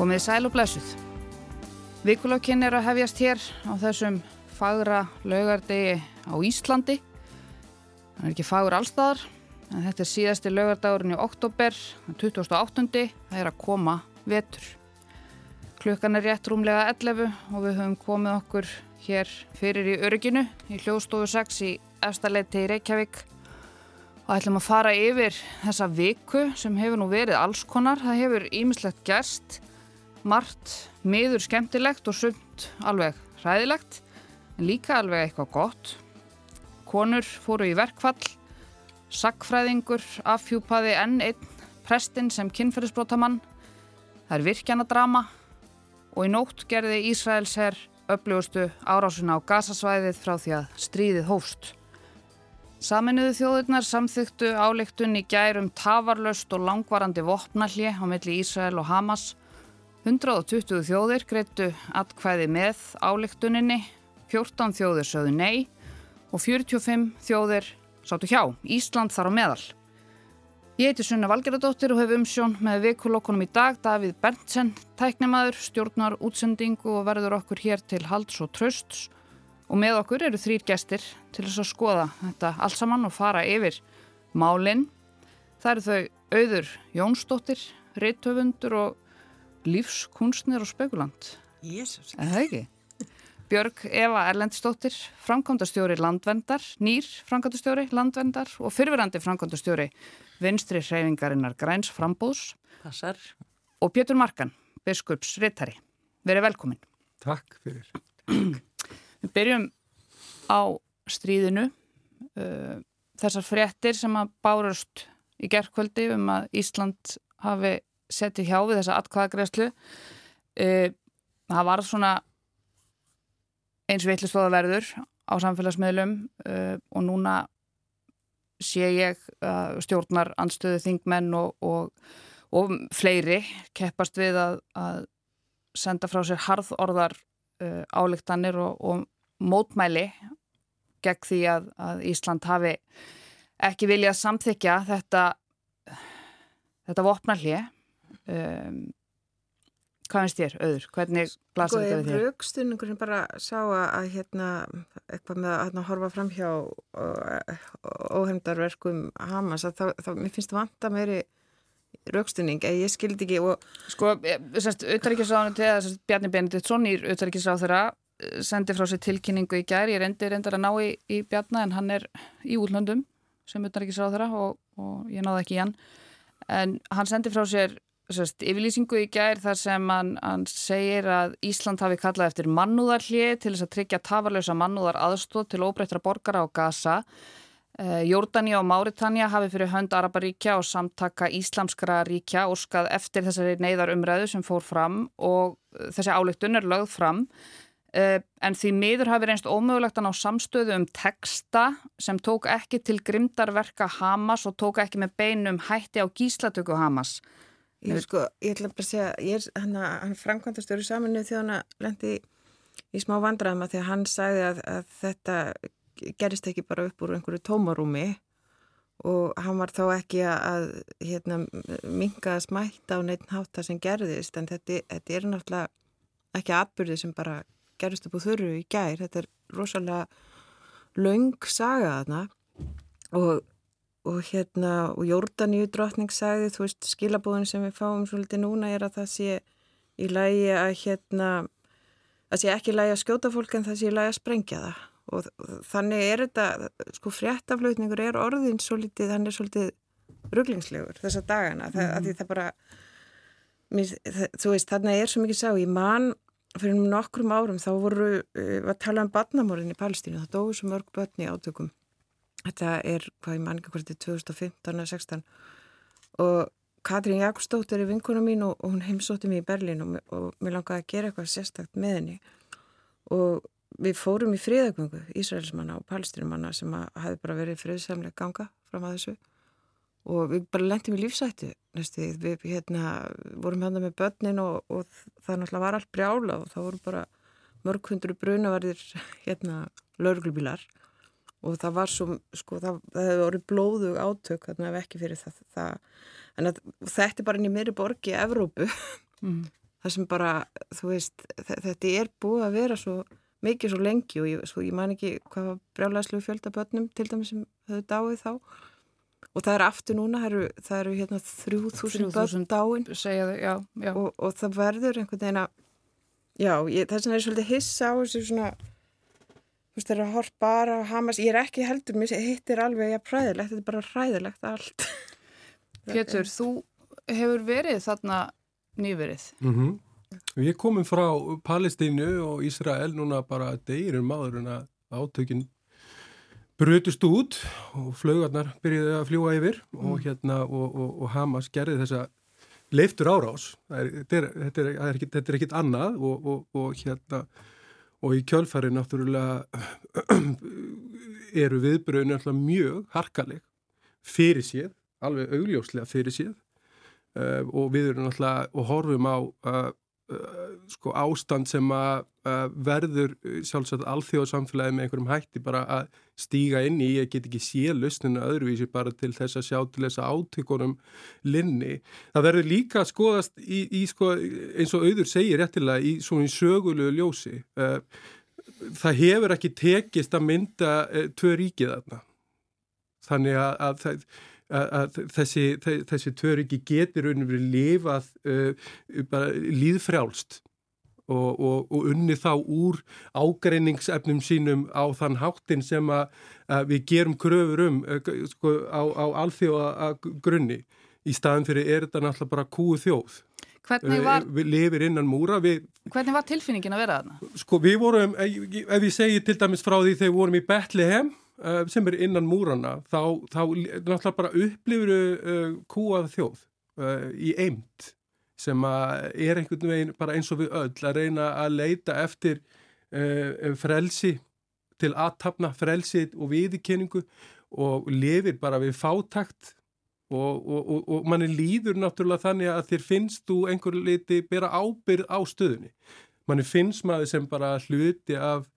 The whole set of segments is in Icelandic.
Komið sæl og blessuð. Vikulokkin er að hefjast hér á þessum fagra laugardegi á Íslandi. Það er ekki fagur allstaðar, en þetta er síðasti laugardagurinn í oktober, 2008. Það er að koma vetur. Klukkan er rétt rúmlega 11 og við höfum komið okkur hér fyrir í örginu í hljóðstofu 6 í efstaleiti í Reykjavík og ætlum að fara yfir þessa viku sem hefur nú verið allskonar. Það hefur ímislegt gerst margt miður skemmtilegt og sumt alveg hræðilegt en líka alveg eitthvað gott. Konur fóru í verkfall, sakfræðingur afhjúpaði enn einn prestinn sem kynferðisbrótamann. Það er virkjanadrama og í nótt gerði Ísraels herr uppljóðustu árásuna á gasasvæðið frá því að stríðið hófst. Saminuðu þjóðurnar samþyktu áleiktun í gærum tafarlöst og langvarandi vopnalli á milli Ísrael og Hamas 120 þjóðir greittu atkvæði með álíktuninni, 14 þjóðir sögðu nei og 45 þjóðir sáttu hjá, Ísland þar á meðal. Ég heiti Sunna Valgeradóttir og hef umsjón með vikulokkunum í dag, Davíð Berntsen, tæknimaður, stjórnar útsendingu og verður okkur hér til halds og trösts og með okkur eru þrýr gestir til þess að skoða þetta alls saman og fara yfir málinn. Það eru þau auður Jónsdóttir, reittöfundur og lífskunstnir og spekulant. Jésús. Er það ekki? Björg Eva Erlendstóttir, framkvæmdastjóri landvendar, nýr framkvæmdastjóri landvendar og fyrfirandi framkvæmdastjóri vinstri hreyfingarinnar Græns frambóðs. Passar. Og Pétur Markan, biskups Rittari. Verið velkomin. Takk fyrir. Við byrjum á stríðinu. Uh, þessar fréttir sem að bárust í gerðkvöldi um að Ísland hafi setja hjá við þessa atkvæðagreðslu uh, það var svona eins vitlistóða verður á samfélagsmiðlum uh, og núna sé ég uh, stjórnar anstöðu þingmenn og, og, og fleiri keppast við að, að senda frá sér harðorðar álíktanir og, og mótmæli gegn því að, að Ísland hafi ekki viljað samþykja þetta þetta vopnarlið um, hvað finnst þér, auður? Hvernig blasir þetta við þér? Raukstuningurinn bara sá að hérna, eitthvað með að hérna, horfa fram hjá óheimdarverkum Hamas að þá, þá mér finnst það vanta meiri raukstunning, eða ég skildi ekki og... Sko, sérst, auðvitaðrikiðsráðinu til að Bjarni Benediktsson í auðvitaðrikiðsráð þeirra eh, sendi frá sér tilkynningu í gær, ég reyndi reyndar að ná í, í Bjarni en hann er í útlöndum sem auðvitaðrikiðsráð þeirra og, og ég náði ekki í hann en hann sendi frá sér sérst, yfirlýsingu í gær þar sem hann, hann segir að Ísland hafi kallað eftir mannúðarhlið til þess að tryggja tafarlösa mannúðar aðstóð til óbreyttra borgara á Gaza. Eh, Jordani og Máritania hafi fyrir hönd Araparíkja og samtaka Íslamskra ríkja óskað eftir þessari neyðar umræðu sem fór fram og þessi álygtun er lögð fram. Uh, en því miður hafi reynst ómögulegt að ná samstöðu um texta sem tók ekki til grimdarverka Hamas og tók ekki með beinum hætti á gíslatöku Hamas. Ég, sko, ég ætla bara að segja, ég er hann, hann framkvæmtastöru saminu þjóðan að lendi í smá vandraðum að því að hann sagði að, að þetta gerist ekki bara upp úr einhverju tómarúmi og hann var þá ekki að hérna, minga að smætta á neitt hátta sem gerðist en þetta, þetta er náttúrulega ekki atbyrði sem bara gerist upp úr þurru í gær, þetta er rosalega laung saga þarna og og hérna og Jórdaníu drotning sagði þú veist skilabóðin sem við fáum svolítið núna er að það sé í lægi að hérna það sé ekki lægi að skjóta fólk en það sé í lægi að sprengja það. Og, og þannig er þetta sko fréttaflutningur er orðin svolítið, hann er svolítið rugglingslegur þessa dagana. Mm. það, því það bara mér, það, þú veist þarna er svo mikið sá í mann fyrir um nokkrum árum þá voru við að tala um badnamórin í Palestínu það dói svo mörg börn í átökum Þetta er, hvað ég mann ekki hvort, 2015 eða 16 og Katrín Jakobsdóttir er vinkuna mín og, og hún heimsótti mér í Berlín og, og mér langaði að gera eitthvað sérstakt með henni. Og við fórum í fríðagöngu Ísraelsmanna og palestinumanna sem hafi bara verið friðsamlega ganga fram að þessu. Og við bara lendum í lífsættu næstu, við hérna, vorum hérna með börnin og, og það náttúrulega var allt brjála og það voru bara mörg hundru brunavarðir hérna lauruglubílar og það var svo, sko, það, það hefur orðið blóðug átök, þannig að ekki fyrir það, það en að, þetta er bara inn í meiri borgi í Evrópu, mm. það sem bara, þú veist, þetta er búið að vera svo mikið svo lengi og ég, svo, ég man ekki hvað var brjálæslu fjöldabötnum til dæmis sem höfðu dáið þá og það er aftur núna, það eru, það eru hérna 3000 börn dáin segja, já, já. Og, og það verður einhvern veginn að já, ég, vegna er svolítið hissa á þessu svona þú veist, það er að horfa bara á Hamas, ég er ekki heldur, mér hittir alveg að præðilegt, þetta er bara ræðilegt allt Pétur, þú hefur verið þarna nýverið mm -hmm. Ég komum frá Palestínu og Ísrael núna bara degirum maður en að átökinn brutust út og flögarnar byrjuði að fljúa yfir mm. og, hérna, og, og, og Hamas gerði þessa leiftur árás þetta er, þetta er, er, er, er ekkit annað og hérna og í kjölfari náttúrulega eru viðbröðinu alltaf mjög harkaleg fyrir séð, alveg augljóslega fyrir séð. Uh, og við erum alltaf og horfum á Uh, sko ástand sem að uh, verður uh, sjálfsagt alþjóðsamfélagi með einhverjum hætti bara að stíga inn í, ég get ekki sé lustninu öðruvísi bara til þess að sjá til þess að átökunum linni. Það verður líka að skoðast í, í sko, eins og auður segir réttilega í svona sögulegu ljósi. Það hefur ekki tekist að mynda tvö ríkið þarna. Þannig að, að það að þessi, þessi töryggi getur unni verið lifað uh, líðfrjálst og, og, og unni þá úr ágreiningsefnum sínum á þann háttin sem að, að við gerum kröfur um uh, sko, á, á alþjóða grunni í staðin fyrir er þetta náttúrulega bara kúu þjóð Hvernig var, við lifir innan múra við, Hvernig var tilfinningin að vera þarna? Sko við vorum, ef ég segi til dæmis frá því þegar við vorum í Betlehem uh, sem er innan múrana þá, þá náttúrulega bara upplifuru uh, kúað þjóð uh, í eimt sem er einhvern veginn bara eins og við öll að reyna að leita eftir frelsi til aðtapna frelsi og viðkenningu og lifir bara við fátakt og, og, og, og manni líður náttúrulega þannig að þér finnst þú einhver liti bera ábyrð á stöðunni. Manni finnst maður sem bara hluti af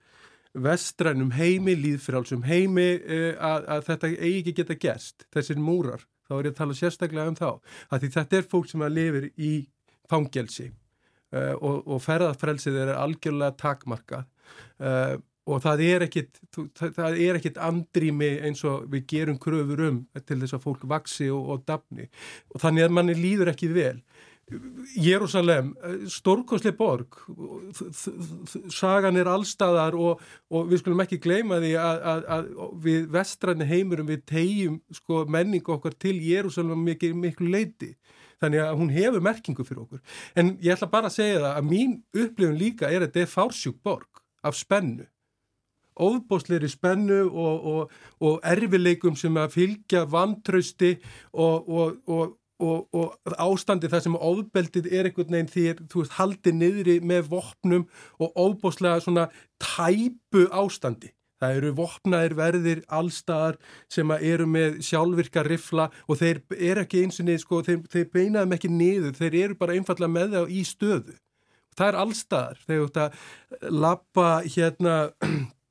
vestrænum heimi, líðfrálsum heimi uh, að, að þetta eigi ekki geta gerst, þessir múrar. Þá er ég að tala sérstaklega um þá. Að þetta er fólk sem að lifir í fangelsi uh, og, og ferðarfrelsið er algjörlega takmarkað uh, og það er ekkit það er ekkit andrými eins og við gerum kröfur um til þess að fólk vaksi og, og dafni. Og þannig að manni líður ekki vel Jérúsalem, stórkosli borg. Sagan er allstaðar og, og við skulum ekki gleyma því að, að, að við vestræni heimurum við tegjum sko, menningu okkar til Jérúsalem miklu, miklu leiti þannig að hún hefur merkingu fyrir okkur. En ég ætla bara að segja það að mín upplifun líka er að þetta er fársjúk borg af spennu. Óbósleiri spennu og, og, og erfileikum sem að fylgja vantrausti og og, og ástandi það sem ofbeldið er einhvern veginn því þú veist haldið niðri með vopnum og ofbóslega svona tæpu ástandi. Það eru vopnaðir verðir allstaðar sem eru með sjálfvirka rifla og þeir eru ekki eins og niður sko, þeir, þeir beinaðum ekki niður, þeir eru bara einfallega með það í stöðu. Það er allstaðar, þegar þú veist að lappa hérna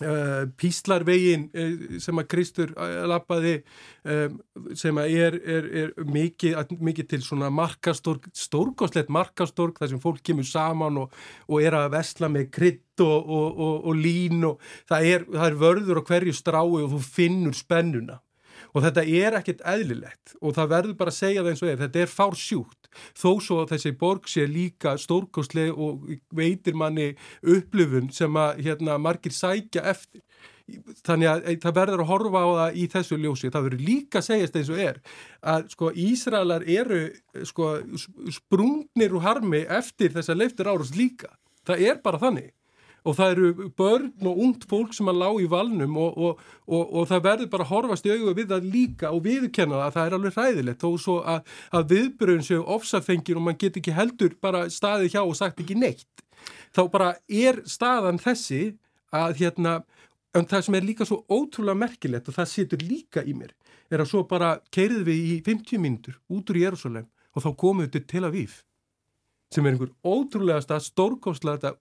Uh, Píslarvegin uh, sem að Kristur uh, lappaði um, sem að er, er, er mikið, mikið til svona markastorg, stórgóðslegt markastorg þar sem fólk kemur saman og, og er að vesla með krydd og, og, og lín og það er, það er vörður á hverju strái og þú finnur spennuna og þetta er ekkert eðlilegt. Og það verður bara að segja það eins og er. Þetta er fár sjúkt þó svo að þessi borg sé líka stórkostleg og veitir manni upplifun sem að hérna, margir sækja eftir. Þannig að það verður að horfa á það í þessu ljósi, það verður líka að segjast eins og er að sko Ísraelar eru sko sprungnir og harmi eftir þessa leiftir árus líka, það er bara þannig og það eru börn og ungt fólk sem að lá í valnum og, og, og, og það verður bara að horfast í auðvitað við það líka og viðkenna það að það er alveg hræðilegt. Þó svo að, að viðbröðun séu ofsafengir og mann get ekki heldur bara staðið hjá og sagt ekki neitt þá bara er staðan þessi að hérna en það sem er líka svo ótrúlega merkilegt og það situr líka í mér er að svo bara keirið við í 50 mínutur út úr Jérúsalem og þá komum við til Tel Aviv sem er einhver ótrúlegasta stórkostlega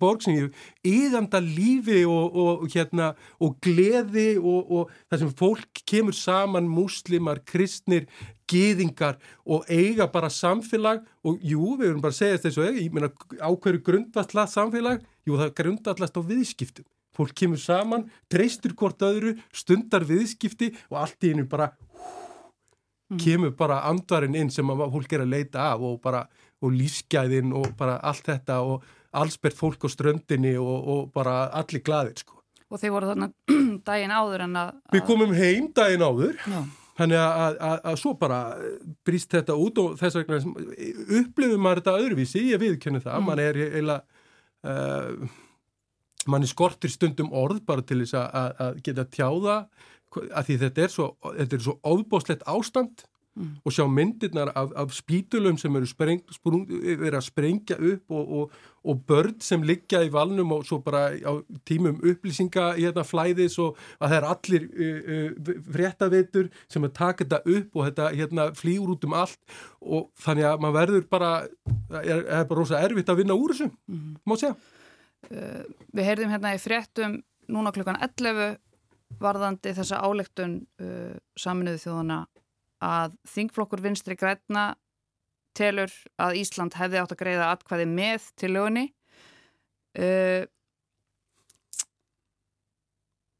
borg sem ég íðanda lífi og, og, hérna, og gleði og, og það sem fólk kemur saman muslimar, kristnir, gýðingar og eiga bara samfélag og jú, við erum bara að segja þessu ég meina á hverju grundvallast samfélag? Jú, það grundvallast á viðskiptum. Fólk kemur saman, treystur hvort öðru stundar viðskipti og allt í hennu bara mm. kemur bara andvarinn inn sem fólk er að leita af og bara og lífsgæðin og bara allt þetta og allsbært fólk á ströndinni og, og bara allir gladir sko. Og þeir voru þarna daginn áður en að... Við komum heim daginn áður Já. Þannig að, að, að svo bara brýst þetta út og þess vegna upplifum maður þetta öðruvísi, ég viðkynna það, mm. mann er heila, uh, mann er skortir stundum orð bara til þess að, að geta tjáða, að því þetta er svo, þetta er svo óbóslegt ástand mm. og sjá myndirnar af, af spítulum sem eru spreng, sprung, verið að sprengja upp og, og, og börn sem liggja í valnum og svo bara á tímum upplýsinga í hérna flæðis og að það er allir uh, uh, fréttavitur sem að taka þetta upp og þetta hérna flýur út um allt og þannig að maður verður bara, er, er bara rosa erfitt að vinna úr þessu, mm. má segja. Uh, við heyrðum hérna í fréttum núna klukkan 11 varðandi þessa álegtun uh, saminuðu þjóðana að þingflokkur vinstri græna telur að Ísland hefði átt að greiða atkvæði með til lögunni uh,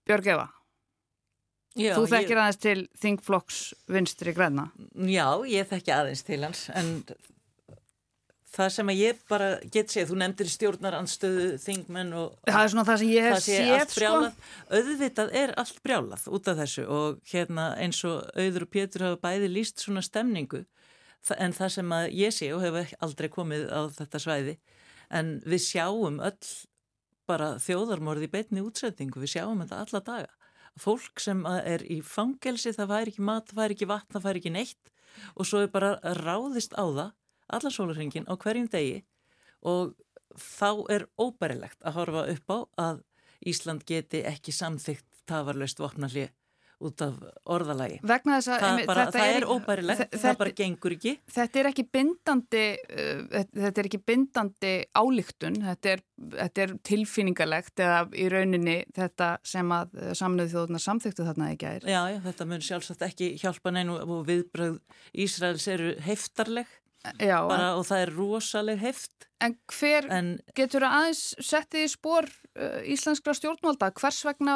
Björg Eva Já, Þú þekkir ég... aðeins til þingflokks vinstri græna Já, ég þekki aðeins til hans en það sem að ég bara get séð, þú nefndir stjórnaranstöðu, þingmenn og það er svona það sem ég hef séð sko. auðvitað er allt brjálað út af þessu og hérna eins og auður og Pétur hafa bæði líst svona stemningu en það sem að ég sé og hef aldrei komið á þetta svæði en við sjáum öll bara þjóðarmorði beitni útsettingu, við sjáum þetta alla daga fólk sem er í fangelsi það fær ekki mat, það fær ekki vatn, það fær ekki neitt og svo er bara ráðist á það allan sólurhengin á hverjum degi og þá er óbærilegt að horfa upp á að Ísland geti ekki samþygt tafarlaust vopnallið út af orðalagi. Vegna þess að það, bara, það er, er óbærilegt, það bara gengur ekki. Þetta er ekki bindandi, uh, þetta er ekki bindandi álíktun, þetta er, þetta er tilfinningalegt eða í rauninni þetta sem að samnöðu þjóðuna samþyktu þarna ekki að er. Já, já, þetta mun sjálfsagt ekki hjálpa neinu og viðbröð Ísraels eru heftarleg Já, bara, og það er rosaleg heft En hver en, getur aðeins settið í spór uh, íslenskra stjórnvalda? Hvers vegna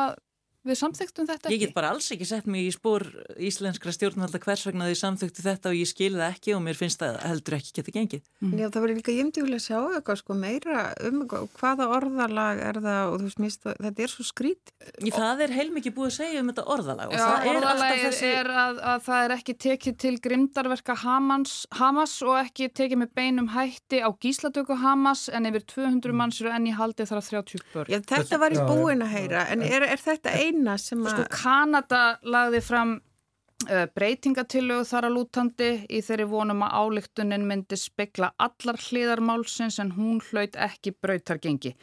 við samþyktum þetta ekki? Ég get bara alls ekki sett mig í spór íslenskra stjórnvalda hvers vegna þið samþyktu þetta og ég skilði ekki og mér finnst það heldur ekki geta gengið. Mm. Já það verður líka jæmdjúlega að sjá eitthvað sko meira um hvaða orðalag er það og þú veist mist þetta er svo skrít. Það er heilmikið búið að segja um þetta orðalag Já, orðalag er, þessi... er að, að það er ekki tekið til grimdarverka Hamas, Hamas og ekki tekið með beinum hætti á gíslatöku Hamas en yfir 200 manns eru enni haldið þar að 30 börn. Já þetta var í búin að heyra en er, er þetta ein eina sem að... Sko Kanada lagði fram uh, breytingatilögu þar að lútandi í þeirri vonum að álíktunin myndi spekla allar hliðarmálsins en hún hlaut ekki brautargengi.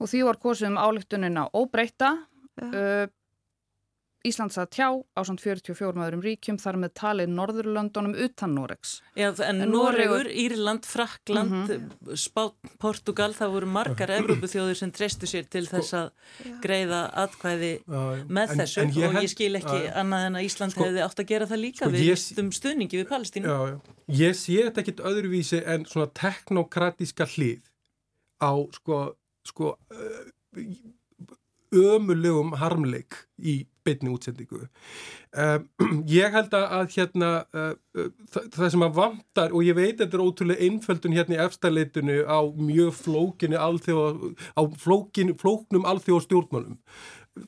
Og því var kosið um álíktunina óbreyta. Uh, Íslands að tjá á samt 44 öðrum ríkjum þar með talið Norðurlöndunum utan Noregs. Já, en, en Noregur, Írland, Frakland, mm -hmm. Spát, Portugal, það voru margar Evrópuþjóður sem treystu sér til þess að já. greiða atkvæði já, með en, þessu en ég og ég skil ekki að, annað en að Ísland sko, hefði átt að gera það líka sko, við vistum stuðningi við Palestínu. Já, ég sé þetta ekkit öðruvísi en svona teknokratíska hlið á sko, sko ömulegum harmleik í beitni útsendingu. Um, ég held að hérna uh, uh, það, það sem að vantar og ég veit þetta er ótrúlega einföldun hérna í efstaleitinu á mjög flókinu alþjóð, á flókinu, flóknum alþjóð stjórnmálum.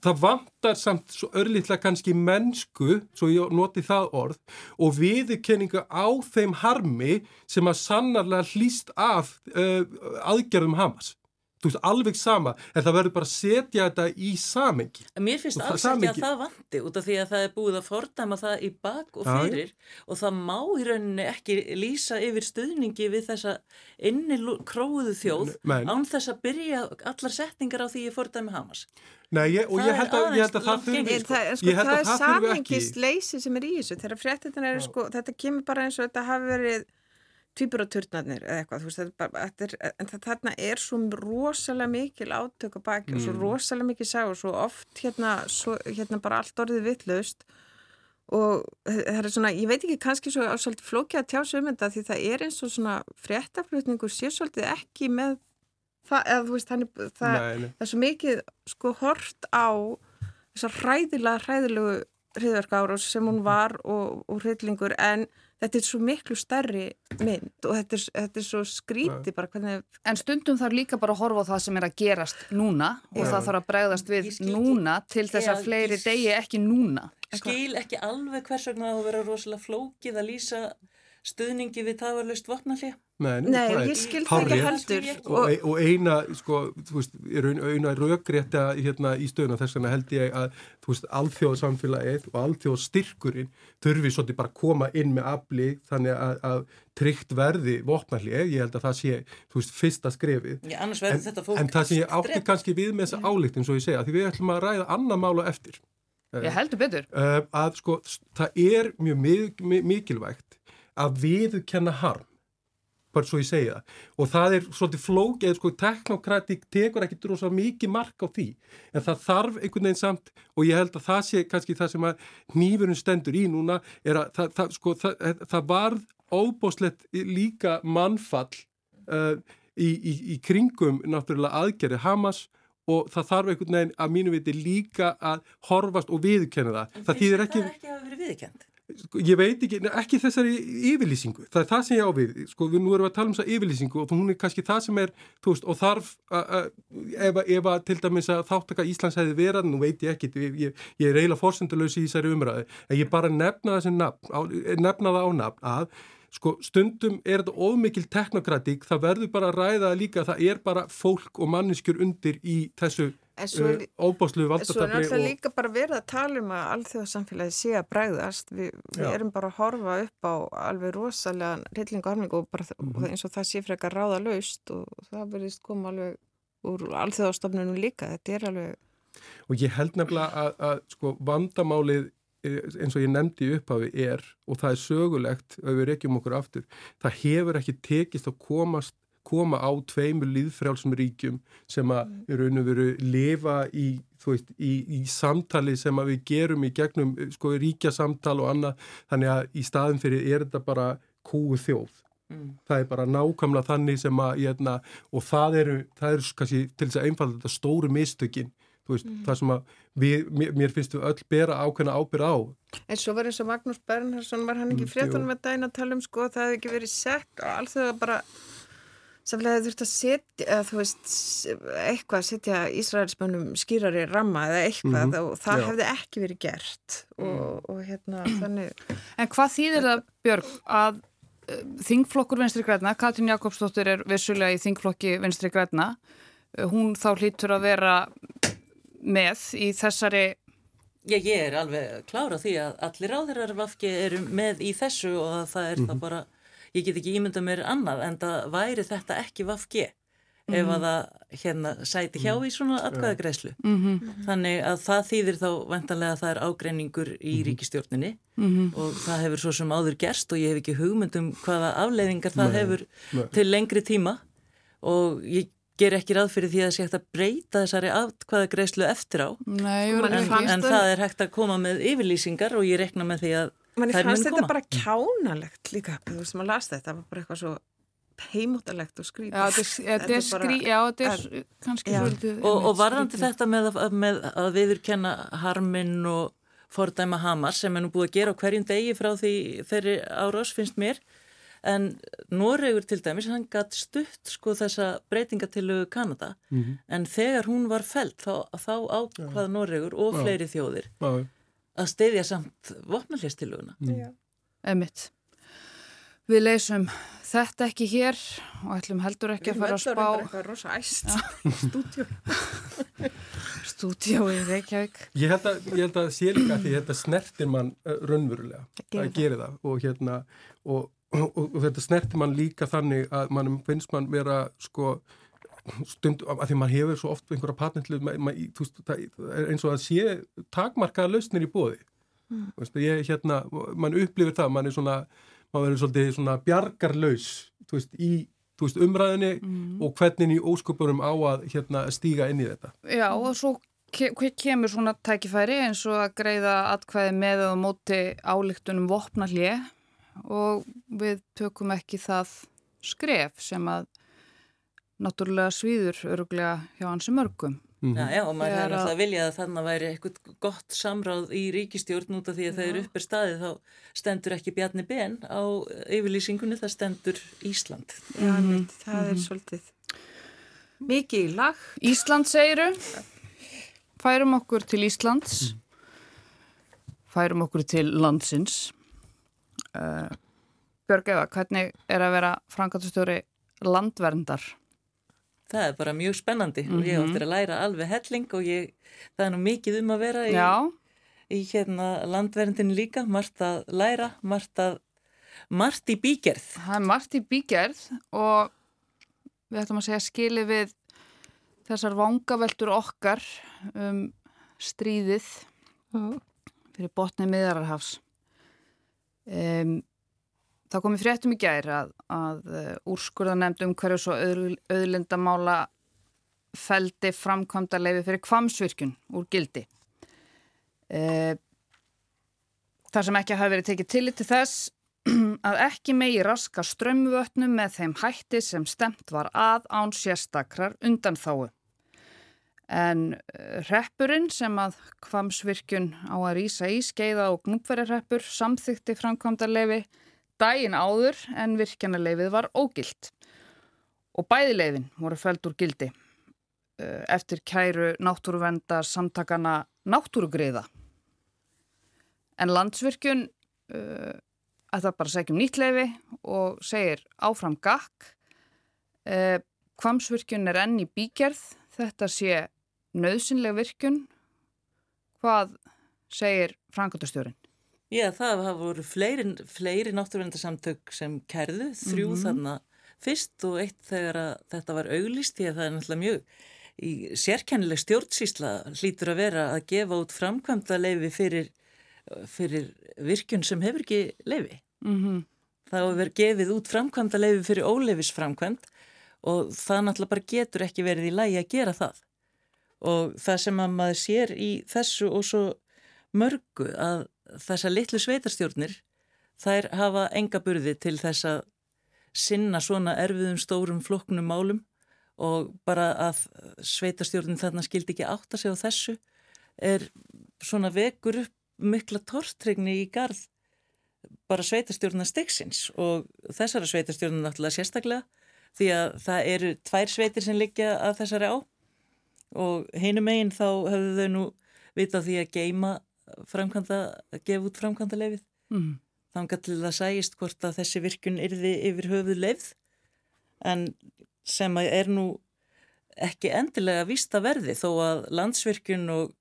Það vantar samt svo örlítla kannski mennsku, svo ég noti það orð, og viðurkenningu á þeim harmi sem að sannarlega hlýst af uh, aðgerðum Hamas þú veist, alveg sama, en það verður bara að setja þetta í samengi. Mér finnst alls ekki að það vandi út af því að það er búið að fordæma það í bak og fyrir ja. og það má í rauninni ekki lýsa yfir stuðningi við þessa inni króðu þjóð Men. án þess að byrja allar setningar á því ég fordæmi Hamas. Nei, ég, og ég held að, ég held að það þurfi sko, sko, það er samengist leysi sem er í þessu þegar fréttina er sko, þetta kemur bara eins og þetta hafi verið tvíburaturnarnir eða eitthvað, veist, þetta er er, en það, þarna er svo rosalega mikil átök að baki og svo Mm. rosalega mikil sag og svo oft hérna, svo, hérna bara allt orðið vitlaust og það er svona, ég veit ekki kannski svo svolítið flókið að tjá sig um þetta því það er eins og svona fréttaflutningur sé svolítið ekki með það, eða þú veist, þannig, það, Nei, nei. það er svo mikið sko hort á þessar hræðilega, hræðilegu hriðverka árás sem hún var og, og hriðlingur en þetta er svo miklu stærri mynd og þetta er, þetta er svo skríti bara hvernig En stundum þarf líka bara að horfa á það sem er að gerast núna og Já. það þarf að bregðast við núna til þess að fleiri degi ekki núna. skil ekki alveg hvers vegna það vera rosalega flókið að lýsa stuðningi við tafarlaust vopnallið. Nei, Nei, það er ég skil það ekki heldur og, og, eina, sko, þú veist, eina, rökrétta hérna í stöðuna þess vegna held ég að, þú veist, alþjóðsamfélagið og alþjóðstyrkurinn þurfi svolítið bara að koma inn með afli þannig að, að tryggt verði vopnarlið, ég held að það sé, þú veist, fyrsta skrefið. Já, annars verður En, þetta fólk en það sem ég átti kannski við með þessa álíkt eins og ég segja, því við ætlum að ræða annað mála eftir. Ég heldur betur. uh, að sko það er mjög mi- mi- mikilvægt að viðkenna harm bara svo ég segja það og það er svolítið flókið, sko teknokratik tekur ekki drosa mikið mark á því en það þarf einhvern veginn samt og ég held að það sé kannski það sem að nýfurinn stendur í núna er að það, það, sko, það, það varð óbóslegt líka mannfall uh, í, í, í kringum náttúrulega aðgerði Hamas og það þarf einhvern veginn að mínu viti líka að horfast og viðkenna það. En Það þýðir ekki, það ekki hafa verið viðkjönd? Sko, ég veit ekki, ekki þessari yfirlýsingu. Það er það sem ég á við. Sko, við nú erum við að tala um þessa yfirlýsingu og hún er kannski það sem er, þú veist, og þarf, ef, að- til dæmis að þáttaka Íslands hefði verið, nú veit ég ekki, ég, ég, ég er eiginlega forsendulösi í þessari umræði, en ég bara nefna þessi nafn, á, nefna það á nafn að Sko, stundum er þetta ofmikil teknokratík, það verður bara að ræða líka að það er bara fólk og manneskjur undir í þessu uh, óbáslu svo er valdatabli alltaf líka bara verið að tala um að alþjóðsamfélagi sé að bregðast. Við, við erum bara að horfa upp á alveg rosalega rilling og harming og bara Mhm. og eins og það sé frekar ráða laust og það verðist koma alveg úr alþjóðastofnunum líka, þetta er alveg og ég held nefnilega að, að sko, vandamálið eh, eins og ég nefndi í upphafi er og það er sögulegt ef við rekjum okkur aftur það hefur ekki tekist að komast koma á tveimur líðfrjálsum ríkjum sem að Mm. eru unni veru lifa í, veist, í, í samtali sem að við gerum í gegnum eh, sko ríkja samtal og annað þannig að í staðin fyrir er þetta bara kúu þjóð Mm. það er bara nákvæmlega þannig sem að hérna, og það eru, það eru kannski til þess að einfalda þetta stóru mistökin þú veist, Mhm. það sem að við, mér, mér finnst við öll bera ákveðna ábyrð á En svo var eins og Magnús Bernhardsson var hann ekki Mm, fréttunum með dæna að tala um sko að það hefði ekki verið sett og alls þau bara samlega þurft að setja eða þú veist eitthvað setja Ísraelsmönnum skýrari ramma eða eitthvað Mhm, og það já. hefði ekki verið gert og, og hérna þannig En hvað þýðir það, Björg, að uh, þingflokkur Vinstri Græna, Katrín Jakobsdóttir er vissulega í þingflokki Vinstri Græna, uh, hún þá hlýtur að vera með í þessari, Já, ég er alveg klára því að allir áðurar vafki eru með í þessu og að það er það bara, ég get ekki ímynda mér annað en það væri þetta ekki vafki ef að það hérna sæti hjá í svona atkvæðagreislu. mm Þannig að það þýðir þá ventanlega að það er ágreiningur í ríkistjórninni og það hefur svo sem áður gerst og ég hef ekki hugmynd um hvaða afleiðingar það Nei, hefur nei. til lengri tíma og ég ger ekki ráð fyrir því að sé hægt að breyta þessari atkvæðagreislu eftir á. nei, Sko, En, en, fannst en það- er hægt að koma með yfirlýsingar og ég rekna með því að manni þær fannst þetta koma. bara kjánalegt líka þú veist maður las þetta, það var bara eitthvað svo heimóttalegt og skrítið já, þetta er- þetta Þetta er er bara- skrí, já, þetta er kannski Já. svolítið. Og, og varðandi þetta með, að- með að viðurkenna harminn og fordæma Hamas sem er nú búið að gera á hverjum degi frá því þeirri árás finnst mér en Noregur til dæmis hann gatt stutt sko þessa breytingatilögu Kanada Mhm. en þegar hún var felt þá, þá ákvað Noregur og Já. fleiri þjóðir Já, að steyðja samt vopnarléstilöguna. Já. Einmitt. Við leysum þetta ekki hér og ætlum heldur ekki að fara að spá eitthvað rosa æst stúdjó stúdíó í Reykjavík. Ég held að, ég held að sé líka því þetta snertir mann uh, raunverulega gerir að gera það og hérna og, og, þetta snertir mann líka þannig að mann finnst mann vera sko stund, að því mann hefur svo oft einhverja patentlu það er eins og að sé takmarkaða lausnir í bóði mm. Vistu, ég hérna, mann upplifir það mann er svona, maður verður svolítið svona bjargarlaus veist, í veist, umræðinni mm. og hvernig í ósköpurum á að hérna, stíga inn í þetta. Já, og svo ke kemur svona tækifæri eins og að greiða atkvæði með og móti álíktunum vopna hlið og við tökum ekki það skref sem að náttúrulega svíður öruglega hjá hansi mörgum. Mm. Já, já, og maður hefði alltaf að vilja að þannig að væri eitthvað gott samráð í ríkistjórn út af því að það eru uppir staðið þá stendur ekki Bjarni Ben á yfirlýsingunni, það stendur Ísland. Já, mm -hmm. það er mm -hmm. svolítið mikið í lag. Ísland segiru, færum okkur til Íslands, færum okkur til landsins. Uh, Björg Eva, hvernig er að vera frangatustjóri landverndar? Það er bara mjög spennandi mm -hmm. og ég áttir að læra alveg helling og ég, það er nú mikið um að vera í, í hérna landverndin líka, margt að læra, margt að, margt í bígerð. Það er margt í bígerð og við ætlum að segja skili við þessar vangaveltur okkar um stríðið mm. fyrir botnið miðararhafs. Um, Það komi fréttum í gæri að, að uh, úrskurða nefnd um hverju svo auðlindamála feldi framkvæmda leifi fyrir kvamsvirkjun úr gildi. E, þar sem ekki hafi verið tekið tillit til þess að ekki megi raska strömmvötnum með þeim hætti sem stemt var að án sérstakrar undan þáu. En uh, reppurinn sem að kvamsvirkjun á að rýsa í skeiða og gnúpverjarreppur samþykti framkvæmda leifi dægin áður en virkjanarleifið var ógilt og bæðileifin voru fælt úr gildi eh, eftir kæru náttúruvendar samtakana náttúrugriða. En landsvirkjun uh, ætla bara að segja um nýtt leifi og segir áfram gakk. Kvamsvirkjun er enn í bígerð, þetta sé nöðsynleg virkjun. Hvað segir Frankotastjórin? Já, það voru fleiri, fleiri náttúrvendarsamtök sem kerðu, þrjú mm -hmm. þarna fyrst og eitt þegar þetta var auglist, því að það er náttúrulega mjög í sérkennileg stjórnsýsla hlýtur að vera að gefa út framkvæmda leifi fyrir, fyrir virkjun sem hefur ekki leifi. Mm -hmm. Hefur verið gefið út framkvæmda leifi fyrir óleifis framkvæmd og það náttúrulega bara getur ekki verið í lægi að gera það. Og það sem að maður sér í þessu og svo mörgu að þessa litlu sveitarstjórnir þær hafa enga burði til þess að sinna svona erfiðum stórum flokknum málum og bara að sveitarstjórnin þarna skildi ekki átta sig á þessu er svona vekur upp mikla tortregni í garð bara sveitarstjórnar styggsins og þessara sveitarstjórnar náttúrulega sérstaklega því að það eru tvær sveitir sem liggja að þessari á og hinum einn þá hefðu þau nú vita því að geima framkvæmda, að gefa út framkvæmda leifið. Mm. Þannig að það sæist hvort að þessi virkun yrði yfir höfuð leifð en sem að er nú ekki endilega vísta verði þó að landsvirkun og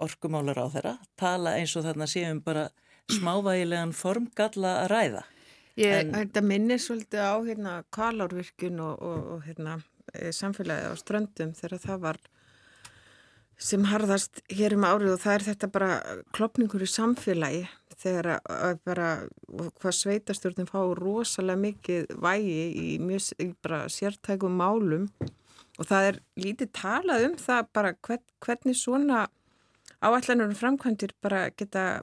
orkumálar á þeirra tala eins og þarna séum bara smávægilegan formgalla að ræða. Ég, en, minnir svolítið á hérna kvalárvirkun og, og, og hérna samfélagi á ströndum þegar það var sem harðast hér um árið og það er þetta bara klopningur í samfélagi þegar að bara hvað sveitastjórnum fá rosalega mikið vægi í mjög í sértækum málum og það er lítið talað um það bara hvern, hvernig svona áallanur framkvæmdir bara geta